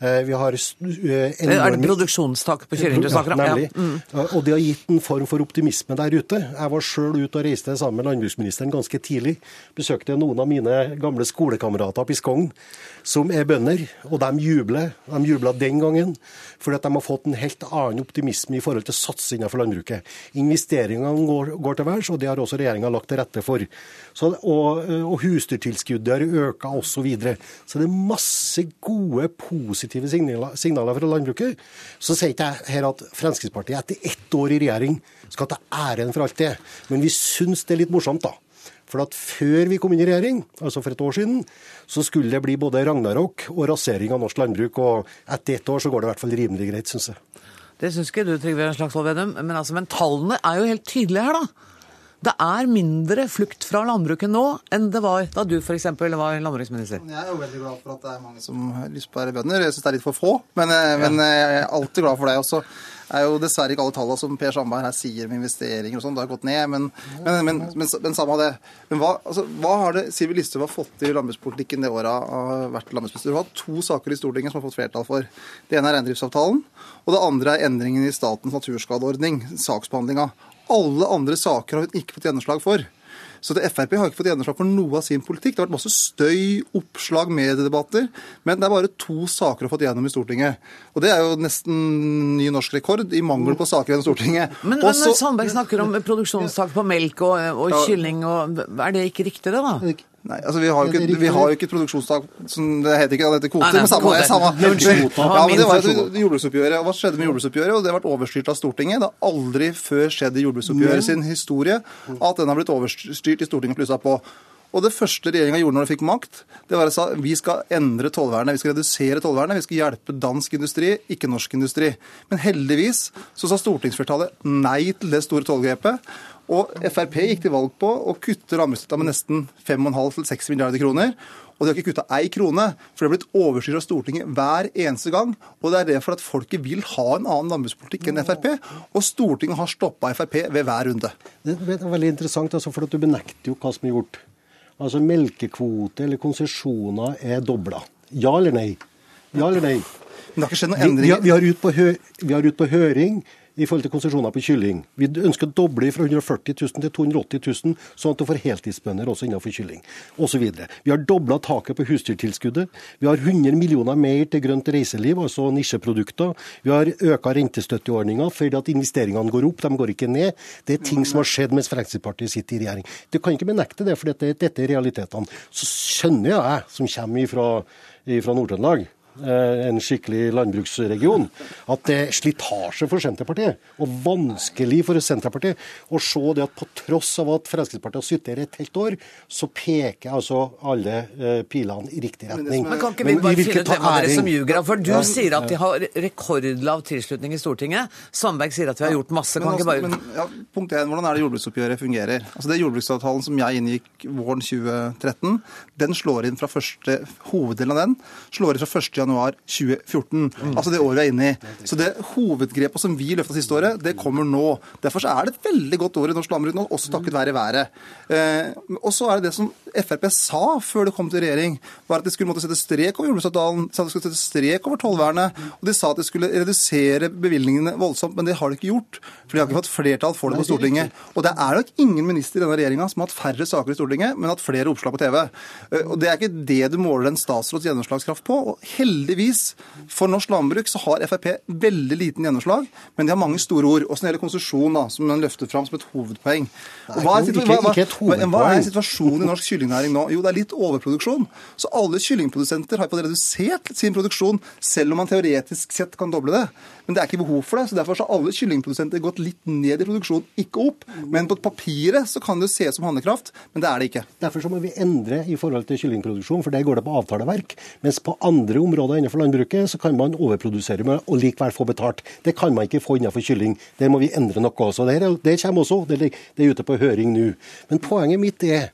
Eh, vi har enorme... Eh, er det produksjonstak på kylling du snakker om? Ja, nemlig. Ja. Mm. Og det har gitt en form for optimisme der ute. Jeg var sjøl ute og reiste sammen med landbruksministeren ganske tidlig. Besøkte noen av mine gamle skolekamerater på Skogn som er bønder, og de jubler. De jubla den gangen fordi at de har fått en helt annen optimisme i forhold til satsing for landbruket. Investeringene går, går til værs, og det har også regjeringa lagt til rette for. Så, og, og husdyrtilskuddet har økt osv. Så, videre. så det er masse gode, positive signaler, signaler fra landbruket. Så sier ikke jeg her at Fremskrittspartiet etter ett år i regjering skal ta æren for alt det, men vi syns det er litt morsomt, da. For at før vi kom inn i regjering, altså for et år siden, så skulle det bli både ragnarok og rasering av norsk landbruk. Og etter ett år så går det i hvert fall rimelig greit, syns jeg. Det syns ikke du, Trygve Slagsvold Vedum. Men, altså, men tallene er jo helt tydelige her, da. Det er mindre flukt fra landbruket nå enn det var da du f.eks. var landbruksminister. Jeg er jo veldig glad for at det er mange som har lyst på å være bønder. Jeg syns det er litt for få, men, eh, men jeg er alltid glad for det. også er jo dessverre ikke alle tallene som Per Sandberg her sier med investeringer og sånn. Det har gått ned, men, men, men, men samme det. Men hva, altså, hva har det Sivi Listhaug har fått til i landbrukspolitikken det året har vært landbruksminister? Hun har hatt to saker i Stortinget som har fått flertall for. Det ene er reindriftsavtalen, og det andre er endringen i statens naturskadeordning, saksbehandlinga. Alle andre saker har hun ikke fått gjennomslag for. Så det, Frp har ikke fått gjennomslag for noe av sin politikk. Det har vært masse støy, oppslag, mediedebatter. Men det er bare to saker å få gjennom i Stortinget. Og det er jo nesten ny norsk rekord i mangel på saker gjennom Stortinget. Men, men når Sandberg snakker om produksjonstak på melk og, og kylling, og, er det ikke riktig, det da? Nei, altså Vi har jo ikke, vi har jo ikke et produksjonstak som Det heter ikke det heter kvoter, men samme, samme. Ja, men det var jo jordbruksoppgjøret. Og Hva skjedde med jordbruksoppgjøret? Og Det har vært overstyrt av Stortinget. Det har aldri før skjedd i jordbruksoppgjøret sin historie at den har blitt overstyrt i Stortinget plussa på. Og Det første regjeringa gjorde når de fikk makt, det var å sa vi skal endre tollvernet. Vi skal redusere tollvernet. Vi skal hjelpe dansk industri, ikke norsk industri. Men heldigvis så sa stortingsflertallet nei til det store tollgrepet. Og Frp gikk til valg på å kutte rammestøtta med nesten 5,5-6 milliarder kroner. Og de har ikke kutta ei krone, for det har blitt overstyrt av Stortinget hver eneste gang. Og det er derfor at folket vil ha en annen landbrukspolitikk enn Frp. Og Stortinget har stoppa Frp ved hver runde. Det er veldig interessant, altså, for at du benekter jo hva som er gjort. Altså melkekvote eller konsesjoner er dobla. Ja eller nei? Ja eller nei? Men det har ikke skjedd noen endringer. Vi, vi, har ut på, hø, vi har ut på høring i forhold til konsesjoner på kylling. Vi ønsker å doble fra 140 000 til 280 000, sånn at du får heltidsbønder også innenfor kylling, osv. Vi har dobla taket på husdyrtilskuddet. Vi har 100 millioner mer til grønt reiseliv, altså nisjeprodukter. Vi har øka rentestøtteordninga fordi at investeringene går opp, de går ikke ned. Det er ting som har skjedd mens Fremskrittspartiet sitter i regjering. Du kan ikke benekte det, for dette, dette er realitetene. Så skjønner jeg, som kommer fra, fra Nord-Trøndelag, en skikkelig landbruksregion, at det er slitasje for Senterpartiet. Og vanskelig for Senterpartiet å se det at på tross av at Fremskrittspartiet har sittet her et helt år, så peker altså alle eh, pilene i riktig retning. Men kan ikke vi bare finne ut hvem av dere som ljuger? For du ja. sier at de har rekordlav tilslutning i Stortinget. Sandberg sier at vi har gjort masse. Kan ikke bare... Men, ja, punkt 1, Hvordan er det jordbruksoppgjøret fungerer? Altså Det Jordbruksavtalen som jeg inngikk våren 2013, den slår inn fra første hoveddelen av den slår inn fra 1 1.1.2014. Mm. Altså det året vi er inne i. Så det hovedgrepet som vi løfta siste året, det kommer nå. Derfor er det et veldig godt år i norsk landbruk nå, også takket være været. Eh, og så er det det som Frp sa før det kom til regjering, var at de skulle måtte sette strek over jordbruksavtalen, sa at de skulle sette strek over tollvernet, og de sa at de skulle redusere bevilgningene voldsomt, men det har de ikke gjort. For de har ikke fått flertall for det på Stortinget. Og det er nok ingen minister i denne regjeringa som har hatt færre saker i Stortinget, men hatt flere oppslag på TV. Eh, og det er ikke det du måler en statsråds gjennomslagskraft på. Og heldigvis for norsk landbruk så har Frp veldig liten gjennomslag, men de har mange store ord. Også når det gjelder konsesjon, da, som man løfter fram som et hovedpoeng. Hva er, hva, hva, hva er situasjonen i norsk kyllingnæring nå? Jo, det er litt overproduksjon. Så alle kyllingprodusenter har fått redusert sin produksjon, selv om man teoretisk sett kan doble det. Men det er ikke behov for det. så Derfor har alle kyllingprodusenter gått litt ned i produksjon, ikke opp. Men på papiret så kan det jo se ut som handlekraft, men det er det ikke. Derfor så må vi endre i forhold til kyllingproduksjon, for der går det på avtaleverk. Mens på andre områder innenfor landbruket så kan man overprodusere og likevel få betalt. Det kan man ikke få innenfor kylling. Der må vi endre noe også. Det, det kommer også, det, det er ute på høring nå. Men poenget mitt er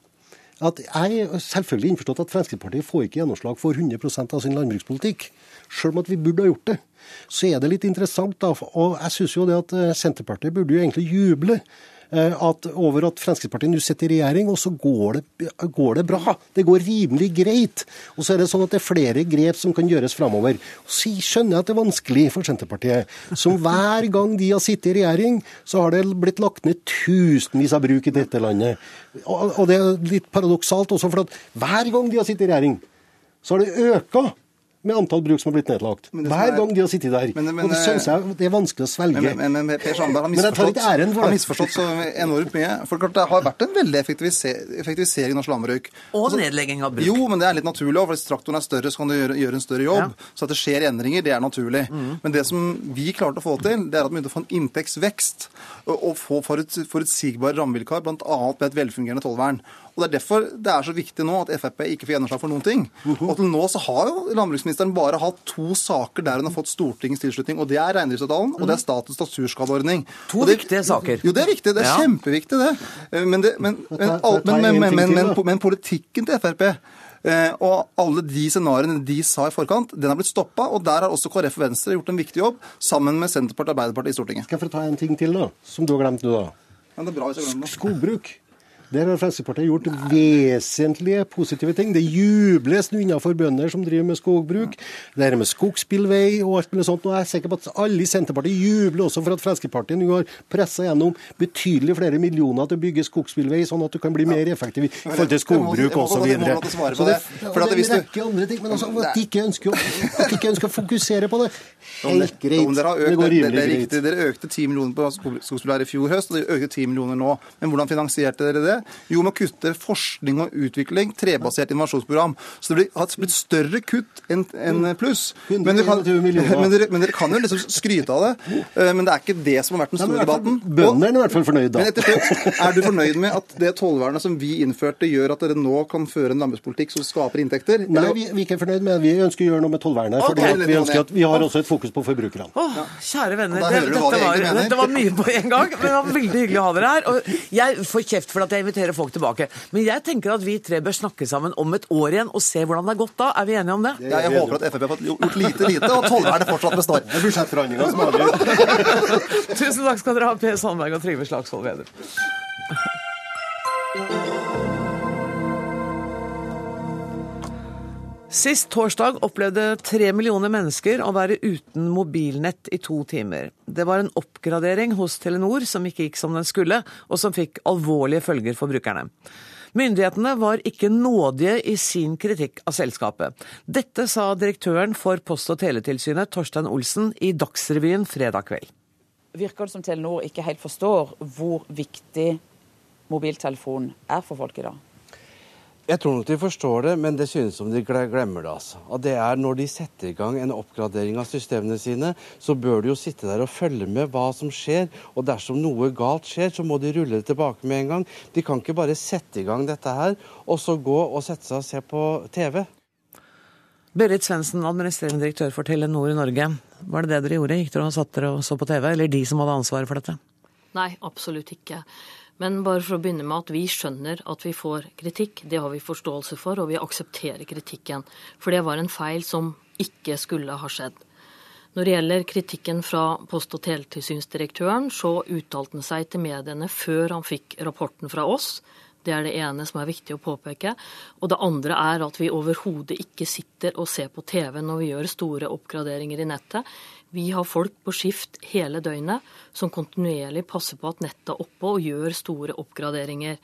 at jeg er selvfølgelig innforstått at Fremskrittspartiet får ikke gjennomslag for 100% av sin landbrukspolitikk, selv om at vi burde ha gjort det så er det litt interessant, da. Og jeg syns jo det at eh, Senterpartiet burde jo egentlig juble. Eh, at, over at Fremskrittspartiet nå sitter i regjering, og så går det, går det, bra. Det går rimelig greit. Og så er det sånn at det er flere grep som kan gjøres framover. Så skjønner jeg at det er vanskelig for Senterpartiet. Som hver gang de har sittet i regjering, så har det blitt lagt ned tusenvis av bruk i dette landet. Og, og det er litt paradoksalt også, for at hver gang de har sittet i regjering, så har det øka med antall bruk som har blitt nedlagt. Hver gang de har sittet der. Men, men, og det syns jeg det er vanskelig å svelge. Men, men Per Sandberg har misforstått, har misforstått så enormt mye. For Det har vært en veldig effektivisering av norsk landbruk. Og altså, nedlegging av bruk. Jo, men det er litt naturlig. For hvis traktoren er større, så kan du gjøre, gjøre en større jobb. Ja. Så at det skjer endringer, det er naturlig. Mm. Men det som vi klarte å få til, det er at vi begynte å få en inntektsvekst og få forutsigbare rammevilkår, bl.a. med et velfungerende tollvern. Og Det er derfor det er så viktig nå at Frp ikke får gjennomslag for noen ting. Og til nå så har jo landbruksministeren bare hatt to saker der hun har fått Stortingets tilslutning. og Det er reindriftsavtalen og det er statens naturskadeordning. To det, viktige saker. Jo, det er viktig. Det er ja. kjempeviktig, det. Men, det, men, (laughs) men, men politikken til Frp Eh, og alle de scenarioene de sa i forkant, den har blitt stoppa. Og der har også KrF og Venstre gjort en viktig jobb, sammen med Senterpartiet og Arbeiderpartiet i Stortinget. Skal jeg få ta en ting til, da, som du har glemt nå, da? Ja, det er bra hvis jeg glemmer det. Skogbruk. Der har Fremskrittspartiet gjort vesentlige positive ting. Det jubles nå innenfor bønder som driver med skogbruk. Det her med skogsbilvei og alt mulig sånt. Og jeg er sikker på at alle i Senterpartiet jubler også for at Fremskrittspartiet nå har pressa gjennom betydelig flere millioner til å bygge skogsbilvei, sånn at du kan bli mer effektiv i forhold til skogbruk osv. Videre. det, det er en rekke andre ting, men altså, at de ikke ønsker å fokusere på det, helt greit. Det går rimelig greit. Dere økte 10 millioner på skogsbilveier i fjor høst, og dere økte 10 millioner nå. Men hvordan finansierte dere det? Jo, med å kutte forskning og utvikling, trebasert innovasjonsprogram. Så det har blitt større kutt enn en pluss. Men dere, kan, men, dere, men dere, kan jo liksom skryte av det. Eh, men det er ikke det som har vært den store debatten. Bøndene er i hvert fall fornøyd, da. Men etter slutt, er du fornøyd med at det tollvernet som vi innførte, gjør at dere nå kan føre en landbrukspolitikk som skaper inntekter? Nei, vi, vi, er ikke fornøyd med det. Vi ønsker å gjøre noe med tollvernet. Okay. vi, ønsker at vi har også et fokus på forbrukerne. Oh, kjære venner, det, dette, var, dette, var, mye på en gang. Men det var veldig hyggelig å ha dere her. Og jeg får kjeft for at jeg inviterer folk tilbake. Men jeg tenker at vi tre bør snakke sammen om et år igjen og se hvordan det har gått da. Er vi enige om det? det jeg håper at Frp har fått gjort lite lite, og tollvernet fortsatt består. Det er budsjettforhandlinger som aldri (laughs) Tusen takk skal dere ha, Per Sandberg og Trygve Slagsvold Vedum. Sist torsdag opplevde tre millioner mennesker å være uten mobilnett i to timer. Det var en oppgradering hos Telenor som ikke gikk som den skulle, og som fikk alvorlige følger for brukerne. Myndighetene var ikke nådige i sin kritikk av selskapet. Dette sa direktøren for Post- og teletilsynet, Torstein Olsen, i Dagsrevyen fredag kveld. Virker det som Telenor ikke helt forstår hvor viktig mobiltelefon er for folk i dag? Jeg tror nok de forstår det, men det synes som de glemmer det. altså. Og det er Når de setter i gang en oppgradering av systemene sine, så bør de jo sitte der og følge med hva som skjer. Og dersom noe galt skjer, så må de rulle det tilbake med en gang. De kan ikke bare sette i gang dette her, og så gå og sette seg og se på TV. Berit Svendsen, administrerende direktør for Telenor i Norge. Var det det dere gjorde? Gikk dere og satt dere og så på TV, eller de som hadde ansvaret for dette? Nei, absolutt ikke. Men bare for å begynne med at vi skjønner at vi får kritikk. Det har vi forståelse for, og vi aksepterer kritikken. For det var en feil som ikke skulle ha skjedd. Når det gjelder kritikken fra Post- og teletilsynsdirektøren, så uttalte han seg til mediene før han fikk rapporten fra oss. Det er det ene som er viktig å påpeke. Og det andre er at vi overhodet ikke sitter og ser på TV når vi gjør store oppgraderinger i nettet. Vi har folk på skift hele døgnet som kontinuerlig passer på at nettet er oppe og gjør store oppgraderinger.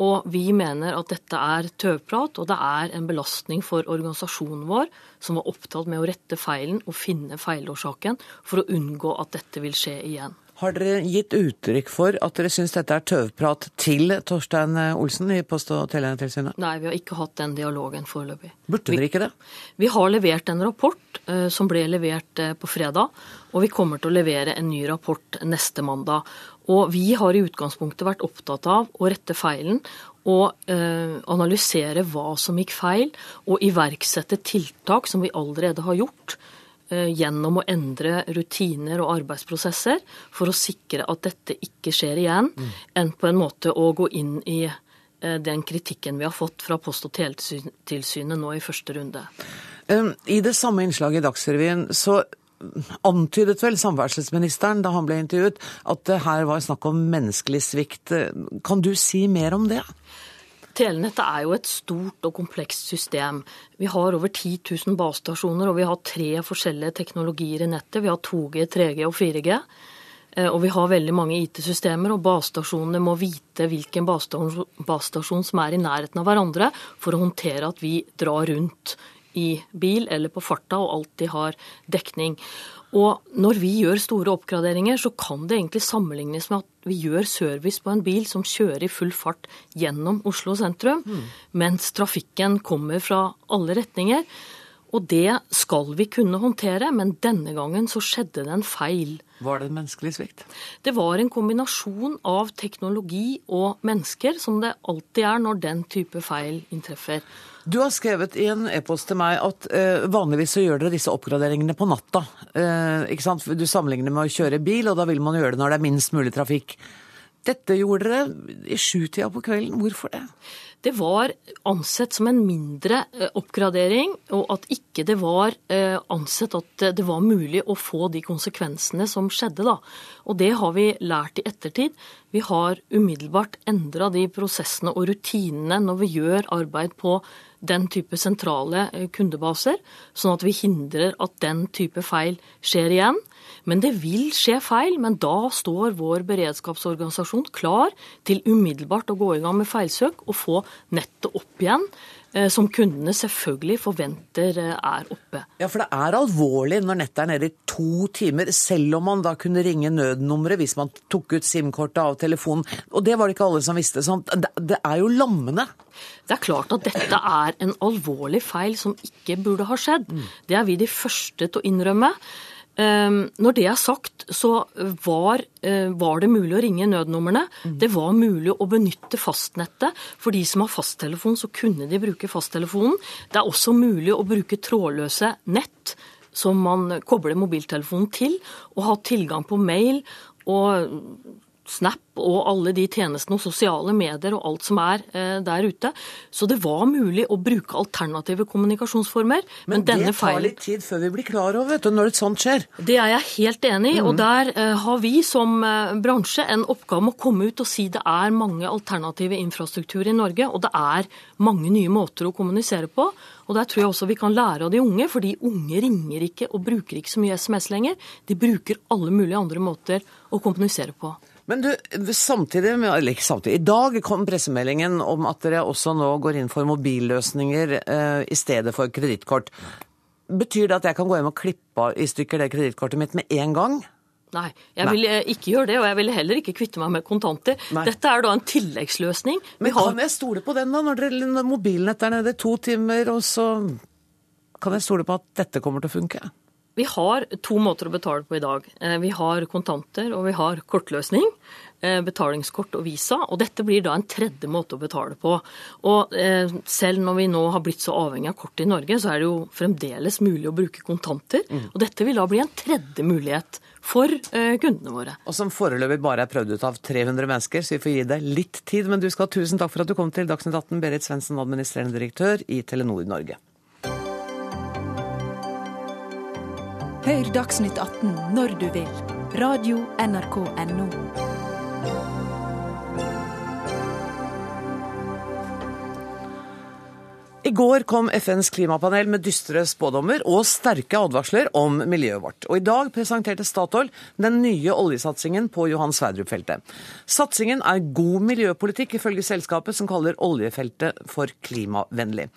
Og vi mener at dette er tøvprat, og det er en belastning for organisasjonen vår, som var opptatt med å rette feilen og finne feilårsaken, for å unngå at dette vil skje igjen. Har dere gitt uttrykk for at dere syns dette er tøvprat til Torstein Olsen i Post- og teletilsynet? Nei, vi har ikke hatt den dialogen foreløpig. Burde dere ikke det? Vi har levert en rapport uh, som ble levert uh, på fredag, og vi kommer til å levere en ny rapport neste mandag. Og vi har i utgangspunktet vært opptatt av å rette feilen og uh, analysere hva som gikk feil, og iverksette tiltak som vi allerede har gjort gjennom å endre rutiner og arbeidsprosesser for å sikre at dette ikke skjer igjen, mm. enn på en måte å gå inn i eh, den kritikken vi har fått fra Post- og teletilsynet nå i første runde. I det samme innslaget i Dagsrevyen så antydet vel samferdselsministeren da han ble intervjuet at det her var snakk om menneskelig svikt. Kan du si mer om det? Telenettet er jo et stort og komplekst system. Vi har over 10 000 basestasjoner, og vi har tre forskjellige teknologier i nettet. Vi har 2G, 3G og 4G. Eh, og vi har veldig mange IT-systemer, og basestasjonene må vite hvilken basestasjon som er i nærheten av hverandre, for å håndtere at vi drar rundt i bil eller på farta og alltid har dekning. Og når vi gjør store oppgraderinger, så kan det egentlig sammenlignes med at vi gjør service på en bil som kjører i full fart gjennom Oslo sentrum, mm. mens trafikken kommer fra alle retninger. Og det skal vi kunne håndtere, men denne gangen så skjedde det en feil. Var det en menneskelig svikt? Det var en kombinasjon av teknologi og mennesker, som det alltid er når den type feil inntreffer. Du har skrevet i en e-post til meg at eh, vanligvis så gjør dere disse oppgraderingene på natta. Eh, ikke sant? Du sammenligner med å kjøre bil, og da vil man gjøre det når det er minst mulig trafikk. Dette gjorde dere i sjutida på kvelden. Hvorfor det? Det var ansett som en mindre uh, oppgradering, og at ikke det var ansett at det var mulig å få de konsekvensene som skjedde. da. Og det har vi lært i ettertid. Vi har umiddelbart endra de prosessene og rutinene når vi gjør arbeid på den type sentrale eh, kundebaser, sånn at vi hindrer at den type feil skjer igjen. Men det vil skje feil, men da står vår beredskapsorganisasjon klar til umiddelbart å gå i gang med feilsøk og få nettet opp igjen Eh, som kundene selvfølgelig forventer eh, er oppe. Ja, For det er alvorlig når nettet er nede i to timer, selv om man da kunne ringe nødnummeret hvis man tok ut SIM-kortet av telefonen. Og det var det ikke alle som visste. sånn. Det er jo lammende. Det er klart at dette er en alvorlig feil som ikke burde ha skjedd. Mm. Det er vi de første til å innrømme. Ehm, når det er sagt, så var, eh, var, det mulig å ringe nødnumrene. Mm. Det var mulig å benytte fastnettet. For de som har fasttelefon, så kunne de bruke fasttelefonen. Det er også mulig å bruke trådløse nett som man kobler mobiltelefonen til, og ha tilgang på mail og Snap og alle de tjenestene og sosiale medier og alt som er eh, der ute. Så det var mulig å bruke alternative kommunikasjonsformer. Men, men det tar litt tid før vi blir klar over vet du, når et sånt skjer. Det er jeg helt enig i. Mm. Og der eh, har vi som eh, bransje en oppgave med å komme ut og si det er mange alternative infrastrukturer i Norge, og det er mange nye måter å kommunisere på. Og der tror jeg også vi kan lære av de unge, for de unge ringer ikke og bruker ikke så mye SMS lenger. De bruker alle mulige andre måter å kommunisere på. Men du, samtidig, eller ikke samtidig, i dag kom pressemeldingen om at dere også nå går inn for mobilløsninger eh, i stedet for kredittkort. Betyr det at jeg kan gå hjem og klippe i stykker det kredittkortet mitt med en gang? Nei, jeg vil Nei. ikke gjøre det, og jeg vil heller ikke kvitte meg med kontanter. Nei. Dette er da en tilleggsløsning. Men kan jeg stole på den, da? Når, dere, når mobilnettet er nede to timer, og så Kan jeg stole på at dette kommer til å funke? Vi har to måter å betale på i dag. Eh, vi har kontanter og vi har kortløsning. Eh, betalingskort og visa. Og dette blir da en tredje måte å betale på. Og eh, selv når vi nå har blitt så avhengig av kort i Norge, så er det jo fremdeles mulig å bruke kontanter. Mm. Og dette vil da bli en tredje mulighet for kundene våre. Og som foreløpig bare er prøvd ut av 300 mennesker, så vi får gi deg litt tid. Men du skal ha tusen takk for at du kom til Dagsnytt 18, Berit Svendsen, administrerende direktør i Telenor Norge. Hør Dagsnytt 18 når du vil. Radio NRK Radio.nrk.no. I går kom FNs klimapanel med dystre spådommer og sterke advarsler om miljøet vårt. Og i dag presenterte Statoil den nye oljesatsingen på Johan Sverdrup-feltet. Satsingen er god miljøpolitikk, ifølge selskapet som kaller oljefeltet for klimavennlig.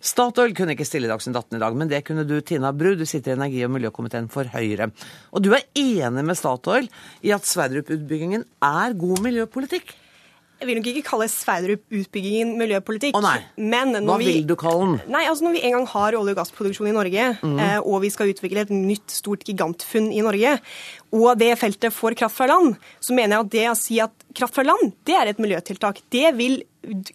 Statoil kunne ikke stille i Dagsnytt 18 i dag, men det kunne du, Tina Bru. Du sitter i energi- og miljøkomiteen for Høyre. Og du er enig med Statoil i at Sverdrup-utbyggingen er god miljøpolitikk? Jeg vil nok ikke kalle Sverdrup-utbyggingen miljøpolitikk. Å nei. Men Hva vi, vil du kalle den? Nei, altså Når vi en gang har olje- og gassproduksjon i Norge, mm. eh, og vi skal utvikle et nytt stort gigantfunn i Norge, og det feltet får kraft fra land, så mener jeg at det å si at kraft fra land, det er et miljøtiltak. Det vil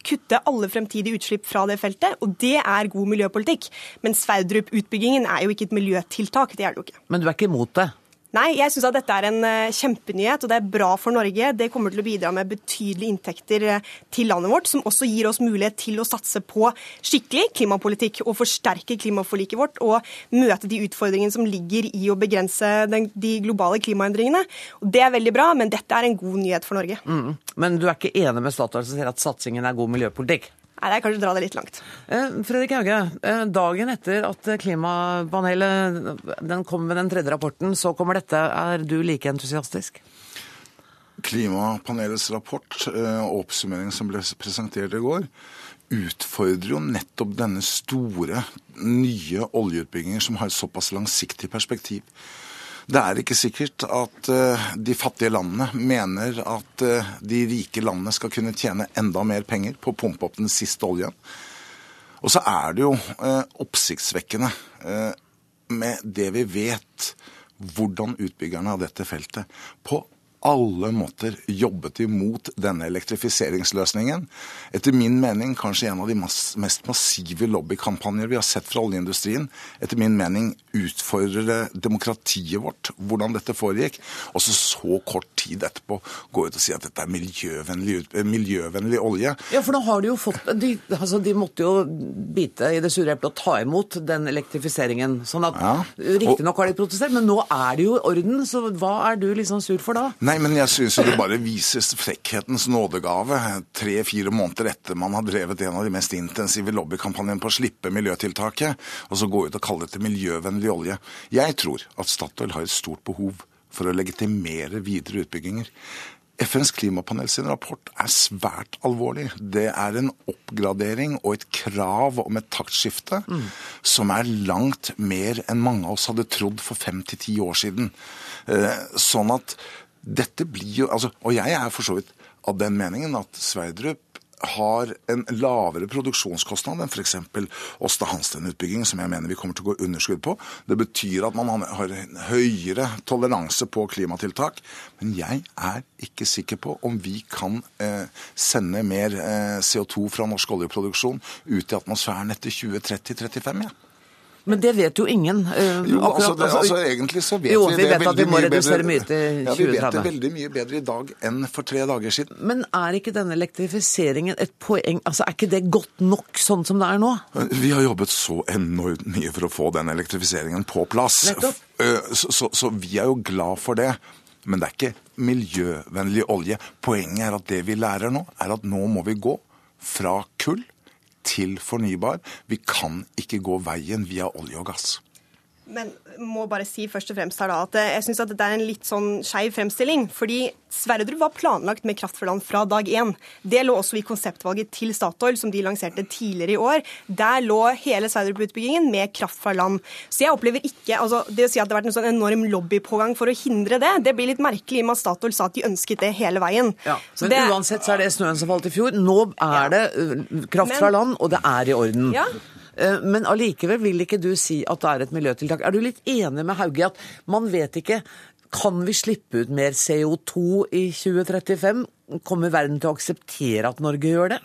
kutte alle fremtidige utslipp fra det feltet, og det er god miljøpolitikk. Men Sverdrup-utbyggingen er jo ikke et miljøtiltak, det er det jo ikke. Men du er ikke imot det? Nei, jeg syns at dette er en uh, kjempenyhet, og det er bra for Norge. Det kommer til å bidra med betydelige inntekter uh, til landet vårt, som også gir oss mulighet til å satse på skikkelig klimapolitikk og forsterke klimaforliket vårt og møte de utfordringene som ligger i å begrense den, de globale klimaendringene. Og Det er veldig bra, men dette er en god nyhet for Norge. Mm. Men du er ikke enig med Statoil som sier at satsingen er god miljøpolitikk? Nei, det er kanskje å dra det litt langt. Eh, Fredrik Hauge, eh, dagen etter at klimapanelet den kom med den tredje rapporten, så kommer dette. Er du like entusiastisk? Klimapanelets rapport eh, og oppsummering som ble presentert i går, utfordrer jo nettopp denne store, nye oljeutbygginger som har et såpass langsiktig perspektiv. Det er ikke sikkert at uh, de fattige landene mener at uh, de rike landene skal kunne tjene enda mer penger på å pumpe opp den siste oljen. Og så er det jo uh, oppsiktsvekkende med det vi vet, hvordan utbyggerne av dette feltet på alle måter jobbet imot denne elektrifiseringsløsningen. Etter min mening kanskje en av de mest massive lobbykampanjer vi har sett fra oljeindustrien. Etter min mening utfordrer det demokratiet vårt, hvordan dette foregikk. Og så så kort tid etterpå gå ut og si at dette er miljøvennlig, miljøvennlig olje. Ja, for nå har de jo fått de, altså de måtte jo bite i det sure eplet og ta imot den elektrifiseringen. Sånn at ja. Riktignok har de protestert, men nå er det jo orden. Så hva er du liksom sur for da? Nei, men jeg syns det bare vises frekkhetens nådegave tre-fire måneder etter man har drevet en av de mest intensive lobbykampanjene på å slippe miljøtiltaket, og så gå ut og kalle dette miljøvennlig olje. Jeg tror at Statoil har et stort behov for å legitimere videre utbygginger. FNs klimapanel sin rapport er svært alvorlig. Det er en oppgradering og et krav om et taktskifte mm. som er langt mer enn mange av oss hadde trodd for fem til ti år siden. Eh, sånn at dette blir jo, altså, Og jeg er for så vidt av den meningen at Sverdrup har en lavere produksjonskostnad enn f.eks. Åsta Hansten-utbygging, som jeg mener vi kommer til å gå underskudd på. Det betyr at man har en høyere toleranse på klimatiltak. Men jeg er ikke sikker på om vi kan eh, sende mer eh, CO2 fra norsk oljeproduksjon ut i atmosfæren etter 2030-35. Ja. Men det vet jo ingen. Uh, jo, altså, det, altså, Egentlig så vet jo, vi, vi vet at vi må redusere mye til 2030. Ja, vi vet det veldig mye bedre i dag enn for tre dager siden. Men er ikke denne elektrifiseringen et poeng? Altså, Er ikke det godt nok sånn som det er nå? Vi har jobbet så enormt mye for å få den elektrifiseringen på plass. Nettopp. Eh, så, så, så vi er jo glad for det. Men det er ikke miljøvennlig olje. Poenget er at det vi lærer nå, er at nå må vi gå fra kull til fornybar. Vi kan ikke gå veien via olje og gass. Men må bare si først og fremst her da, at jeg syns dette er en litt sånn skeiv fremstilling. Fordi Sverdrup var planlagt med kraft fra land fra dag én. Det lå også i konseptvalget til Statoil, som de lanserte tidligere i år. Der lå hele Sverdrup-utbyggingen med kraft fra land. Så jeg opplever ikke altså Det å si at det har vært en sånn enorm lobbypågang for å hindre det, det blir litt merkelig i og med at Statoil sa at de ønsket det hele veien. Ja, Men det, uansett så er det snøen som falt i fjor. Nå er ja. det uh, kraft fra land, og det er i orden. Ja. Eh, men allikevel vil ikke du si at det er et miljøtiltak. Er du litt enig med Hauge i at man vet ikke kan vi slippe ut mer CO2 i 2035? Kommer verden til å akseptere at Norge gjør det?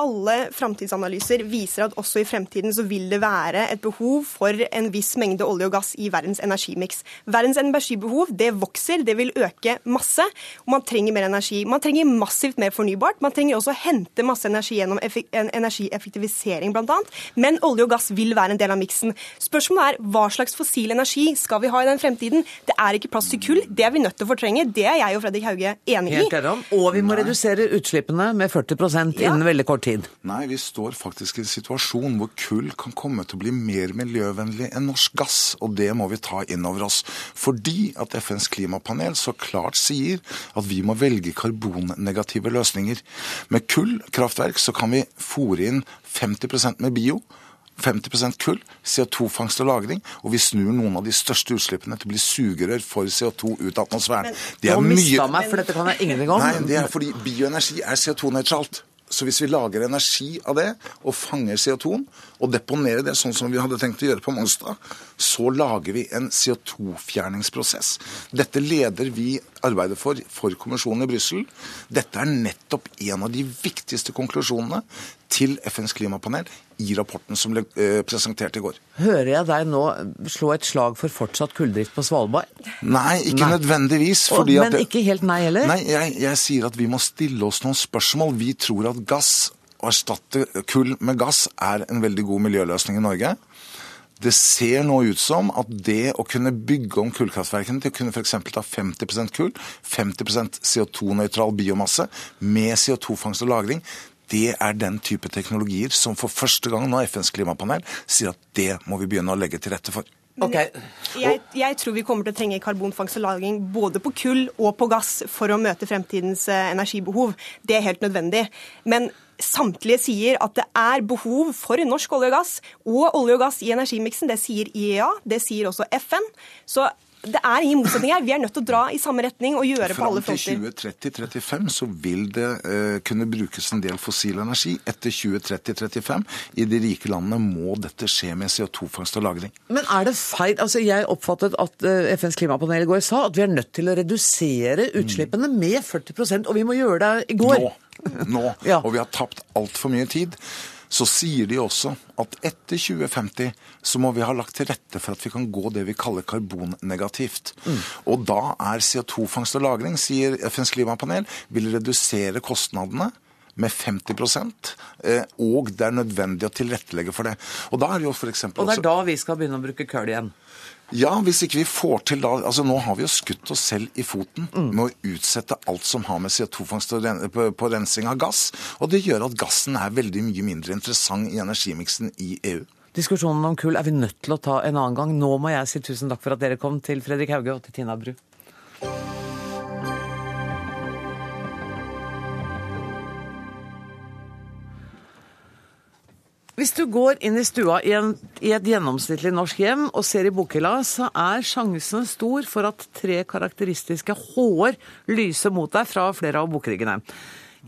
Alle framtidsanalyser viser at også i fremtiden så vil det være et behov for en viss mengde olje og gass i verdens energimiks. Verdens energibehov det vokser, det vil øke masse, og man trenger mer energi. Man trenger massivt mer fornybart. Man trenger også å hente masse energi gjennom energieffektivisering bl.a. Men olje og gass vil være en del av miksen. Spørsmålet er hva slags fossil energi skal vi ha i den fremtiden? Det er ikke plass til kull, det er vi nødt til å fortrenge. Det er jeg og Fredrik Hauge enig i. Helt Og vi må redusere utslippene med 40 innen veldig kort tid? Nei, vi står faktisk i en situasjon hvor kull kan komme til å bli mer miljøvennlig enn norsk gass. Og det må vi ta inn over oss. Fordi at FNs klimapanel så klart sier at vi må velge karbonnegative løsninger. Med kullkraftverk så kan vi fòre inn 50% med bio. 50% kull, CO2-fangst og -lagring, og vi snur noen av de største utslippene til å bli sugerør for CO2 ut av atmosfæren. Men, det er mye... meg, for dette kan jeg ingenting om. Nei, det er fordi bioenergi er CO2-nøytralt. Så hvis vi lager energi av det, og fanger CO2-en, og deponerer det sånn som vi hadde tenkt å gjøre på Mongstad, så lager vi en CO2-fjerningsprosess. Dette leder vi arbeidet for for kommisjonen i Brussel. Dette er nettopp en av de viktigste konklusjonene til FNs klimapanel i rapporten som ble eh, presentert i går. Hører jeg deg nå slå et slag for fortsatt kulldrift på Svalbard? Nei, ikke nei. nødvendigvis. men ikke helt nei heller? Nei, jeg, jeg sier at vi må stille oss noen spørsmål. Vi tror at gass, å erstatte kull med gass, er en veldig god miljøløsning i Norge. Det ser nå ut som at det å kunne bygge om kullkraftverkene til å kunne f.eks. ta 50% kull, 50% CO2-nøytral biomasse med CO2-fangst og -lagring, det er den type teknologier som for første gang nå FNs klimapanel sier at det må vi begynne å legge til rette for. Okay. Jeg, jeg, tror vi kommer til å trenge karbonfangst og -lagring både på kull og på gass for å møte fremtidens eh, energibehov. Det er helt nødvendig. Men samtlige sier at det er behov for norsk olje og gass og olje og gass i energimiksen. Det sier IEA, det sier også FN. Så det er ingen motsetning her. Vi er nødt til å dra i samme retning og gjøre på alle fronter. Fram til 2030-35 så vil det uh, kunne brukes en del fossil energi. Etter 2030-35 i de rike landene må dette skje med CO2-fangst og -lagring. Men er det feil? Altså Jeg oppfattet at uh, eh, FNs klimapanel i går sa at vi er nødt til å redusere utslippene mm. med 40% og vi må gjøre det i går. Nå. Nå. (laughs) ja. Og vi har tapt altfor mye tid så sier de også at etter 2050 så må vi ha lagt til rette for at vi kan gå det vi kaller karbonnegativt. Mm. Og da er CO2-fangst og -lagring, sier FNs klimapanel, vil redusere kostnadene med 50 eh, og det er nødvendig å tilrettelegge for det. Og da er det jo for Og det er da vi skal begynne å bruke kull igjen? Ja, hvis ikke vi får til da altså Nå har vi jo skutt oss selv i foten mm. med å utsette alt som har med CO2-fangst på, på rensing av gass. Og det gjør at gassen er veldig mye mindre interessant i energimiksen i EU. Diskusjonen om kull er vi nødt til å ta en annen gang. Nå må jeg si tusen takk for at dere kom til Fredrik Hauge og til Tina Bru. Hvis du går inn i stua i, en, i, et gjennomsnittlig norsk hjem og ser i bokhylla, så er sjansen stor for at tre karakteristiske H-er lyser mot deg fra flere av bokryggene.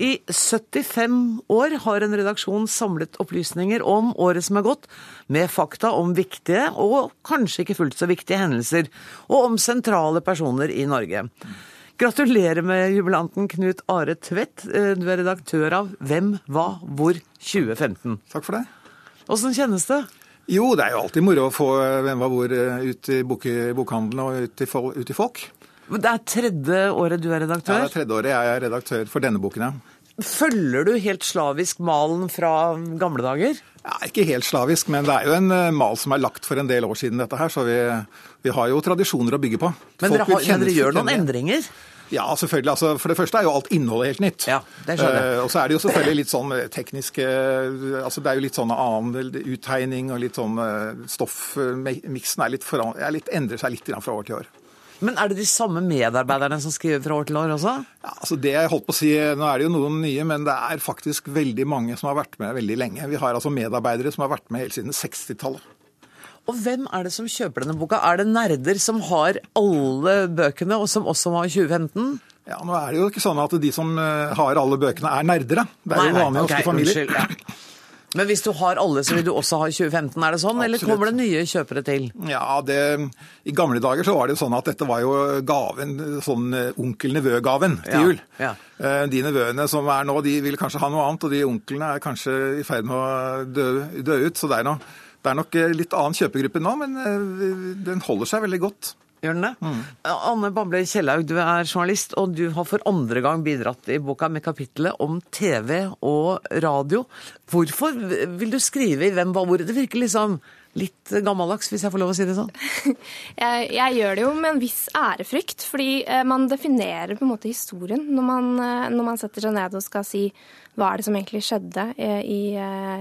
I 75 år har en redaksjon samlet opplysninger om året som er gått, med fakta om viktige og kanskje ikke fullt så viktige hendelser, og om sentrale personer i Norge. Gratulerer med jubilanten Knut Are Tvedt. Eh, du er redaktør av Hvem, hva, hvor 2015. Takk for det. Åssen kjennes det? Jo, det er jo alltid moro å få Hvem, hva, hvor eh, ut i bokhandelen og ut til, ut til folk. Det er tredje året du er redaktør? Ja, det er tredje året jeg er redaktør for denne boken, ja. Følger du helt slavisk malen fra gamle dager? Ja, Ikke helt slavisk, men det er jo en mal som er lagt for en del år siden, dette her. Så vi, vi har jo tradisjoner å bygge på. Men dere, har, dere gjør noen endringer? Ja, selvfølgelig. Altså, for det første er jo alt innholdet helt nytt. Ja, det skjønner jeg. Uh, og så er det jo selvfølgelig litt sånn eh, tekniske altså Det er jo litt sånn annen uttegning og litt sånn Stoffmiksen er litt, foran, er litt, endrer seg litt fra år til år. Men er det de samme medarbeiderne som skriver fra år til år også? Ja, altså det jeg holdt på å si, Nå er det jo noen nye, men det er faktisk veldig mange som har vært med veldig lenge. Vi har altså medarbeidere som har vært med helt siden 60-tallet. Og hvem er det som kjøper denne boka? Er det nerder som har alle bøkene, og som også har 2015? Ja, nå er det jo ikke sånn at de som eh, har alle bøkene er nerdere. Det er nei, jo vanlige norske okay, familier. Unnskyld, ja. Men hvis du har alle, så vil du også ha 2015, er det sånn? Absolutt. Eller kommer det nye kjøpere til? Ja, det, I gamle dager så var det sånn at dette var jo gaven, sånn eh, onkel-nevø-gaven til jul. Ja, ja. Eh, de nevøene som er nå, de vil kanskje ha noe annet, og de onklene er kanskje i ferd med å dø, dø ut. Så det er, noe, det er nok litt annen kjøpegruppe nå, men den holder seg veldig godt. Gjør den det? Mm. Anne Bamble Kjellaug, du er journalist, og du har for andre gang bidratt i boka med kapittelet om TV og radio. Hvorfor vil du skrive i Hvem var hvor? Det virker liksom litt gammeldags, hvis jeg får lov å si det sånn? (laughs) jeg, jeg, gjør det jo med en viss ærefrykt, fordi eh, man definerer på en måte historien når man, eh, når man setter seg ned og skal si hva er det som egentlig skjedde eh, i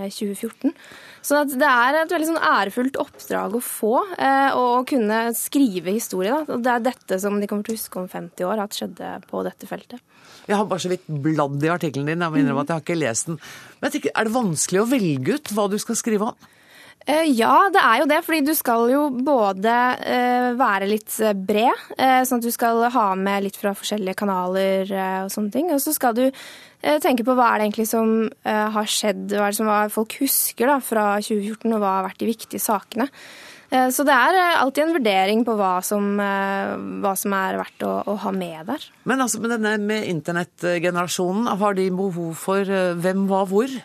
2014. Så det er et veldig sånn ærefullt oppdrag å få, å kunne skrive historie. Da. Det er dette som de kommer til å huske om 50 år at skjedde på dette feltet. Jeg har bare så vidt bladd i artikkelen din, jeg må innrømme at jeg har ikke lest den. Men jeg tenker, Er det vanskelig å velge ut hva du skal skrive om? Eh, ja, det er jo det. Fordi du skal jo både eh, være litt eh, bred, sånn at du skal ha med litt fra forskjellige kanaler og sånne ting. Og så skal du tenke på hva er det egentlig som har skjedd, hva er det som folk husker da, fra 2014, og hva har vært de viktige sakene. Så det er alltid en vurdering på hva som, hva som er verdt å, å, ha med der. Men altså med denne med internettgenerasjonen, har de behov for hvem hva, hvor?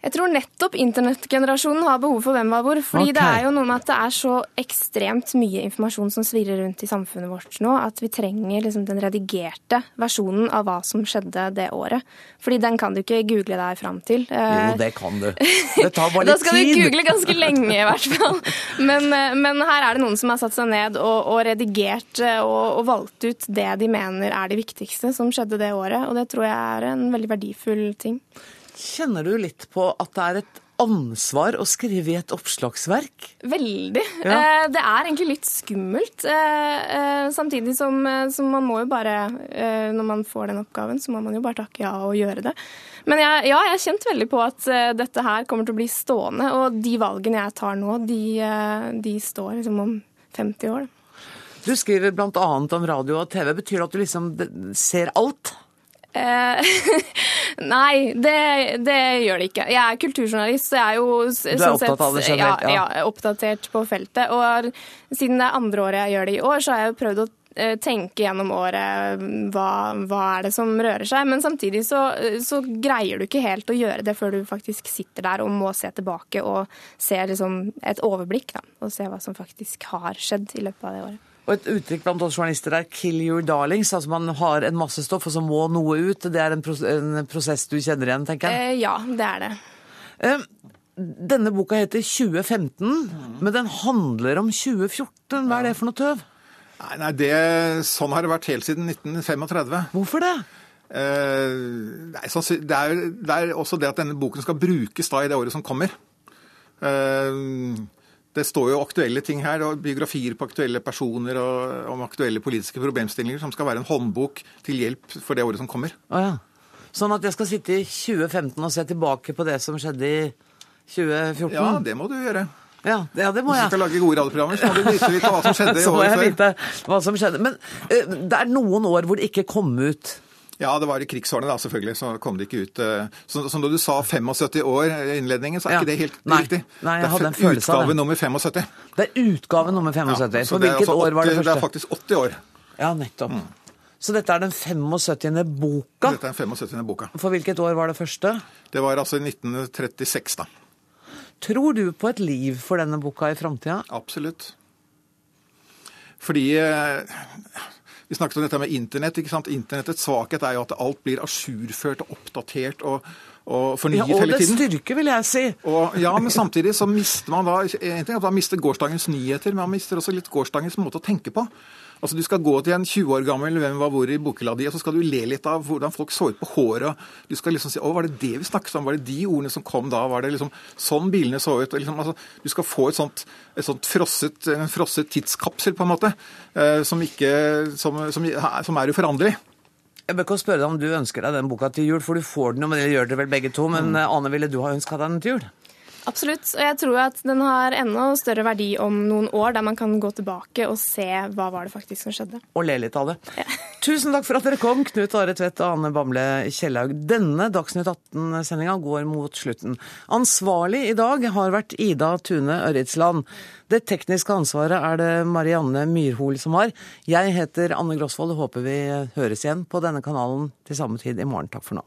Jeg tror nettopp internettgenerasjonen har behov for hvem var hvor. fordi okay. det er jo noe med at det er så ekstremt mye informasjon som svirrer rundt i samfunnet vårt nå, at vi trenger liksom den redigerte versjonen av hva som skjedde det året. Fordi den kan du ikke google deg fram til. Jo, eh, det kan du. Det tar bare (laughs) litt tid. da skal du google ganske lenge, i hvert fall. Men, eh, men, her er det noen som har satt seg ned og, og redigert eh, og, og valgt ut det de mener er det viktigste som skjedde det året. Og det tror jeg er en veldig verdifull ting. Kjenner du litt på at det er et ansvar å skrive i et oppslagsverk? Veldig. Ja. Eh, det er egentlig litt skummelt. Eh, eh, samtidig som, som, man må jo bare Når man får den oppgaven, så må man jo bare takke ja og gjøre det. Men jeg, ja, jeg har kjent veldig på at dette her kommer til å bli stående. Og de valgene jeg tar nå, de, de står liksom om 50 år. Du skriver bl.a. om radio og TV. Betyr det at du liksom ser alt? Eh, (laughs) nei, det, det, gjør det ikke. Jeg er kulturjournalist, så jeg er jo Du er sånn opptatt av det generelt? Ja, ja, oppdatert på feltet. Og siden det er andre året jeg gjør det i år, så har jeg jo prøvd å eh, tenke gjennom året hva, hva er det som rører seg. Men samtidig så, så, greier du ikke helt å gjøre det før du faktisk sitter der og må se tilbake og se liksom et overblikk. Da, og se hva som faktisk har skjedd i løpet av det året. Og et uttrykk blant oss journalister er 'kill your darlings'. Altså man har en masse stoff, og så må noe ut. Det er en, prosess du kjenner igjen, tenker jeg? Eh, ja, det er det. Eh, denne boka heter 2015, mm. men den handler om 2014. Hva er det for noe tøv? Nei, nei det, Sånn har det vært helt siden 1935. Hvorfor det? Eh, nei, så, det, er, det, er, også det at denne boken skal brukes da i det året som kommer. Eh, det står jo aktuelle ting her, og biografier på aktuelle personer og om aktuelle politiske problemstillinger, som skal være en håndbok til hjelp for det året som kommer. Oh, ja. Sånn at jeg skal sitte i 2015 og se tilbake på det som skjedde i 2014? Ja, det må du gjøre. Ja, det, ja, det må jeg. Hvis du skal lage gode radioprogrammer, så må du vise litt hva som skjedde i året (laughs) før. Så må jeg vite hva som skjedde. Men uh, det er noen år hvor det ikke kom ut ja, det var i krigsårene, da, selvfølgelig. Så kom det ikke ut eh, Så, så når du sa 75 år i innledningen, så er ja. ikke det helt Nei. riktig. Nei, jeg hadde en følelse av det. Utgave nummer 75. Det er utgave nummer 75. Ja, For hvilket år var det første? Det er faktisk 80 år. Ja, nettopp. Mm. Så dette er den 75. boka? Dette er den 75. boka. For hvilket år var det første? Det var altså i 1936, da. Tror du på et liv for denne boka i framtida? Absolutt. Fordi eh, vi snakket om dette med internett. ikke sant? Internettets svakhet er jo at alt blir ajourført og oppdatert og, og fornyet ja, og hele tiden. Og det styrke, vil jeg si. Og, ja, men samtidig så mister man da en ting at man mister gårsdagens nyheter, men man mister også litt gårsdagens måte å tenke på. Altså Du skal gå til en 20 år gammel Hvem var hvor i bokhylla di, og så skal du le litt av hvordan folk så ut på håret. Du skal liksom si Å, var det det vi snakket om? Var det de ordene som kom da? Var det liksom sånn bilene så ut? Liksom, altså, du skal få et sånt, et sånt frosset, en frosset tidskapsel, på en måte, eh, som, ikke, som, som, som er uforanderlig. Jeg bør ikke spørre deg om du ønsker deg den boka til jul, for du får den jo, men det gjør dere vel begge to. Men mm. Ane, ville du ha ønska deg den til jul? Absolutt. Og jeg tror at den har enda større verdi om noen år, der man kan gå tilbake og se hva var det faktisk som skjedde. Og le litt av det. Ja. (laughs) Tusen takk for at dere kom, Knut Are Tvedt og Anne Bamble Kjellaug. Denne Dagsnytt 18-sendinga går mot slutten. Ansvarlig i dag har vært Ida Tune Ørretsland. Det tekniske ansvaret er det Marianne Myrhol som har. Jeg heter Anne Grosvold og håper vi høres igjen på denne kanalen til samme tid i morgen. Takk for nå.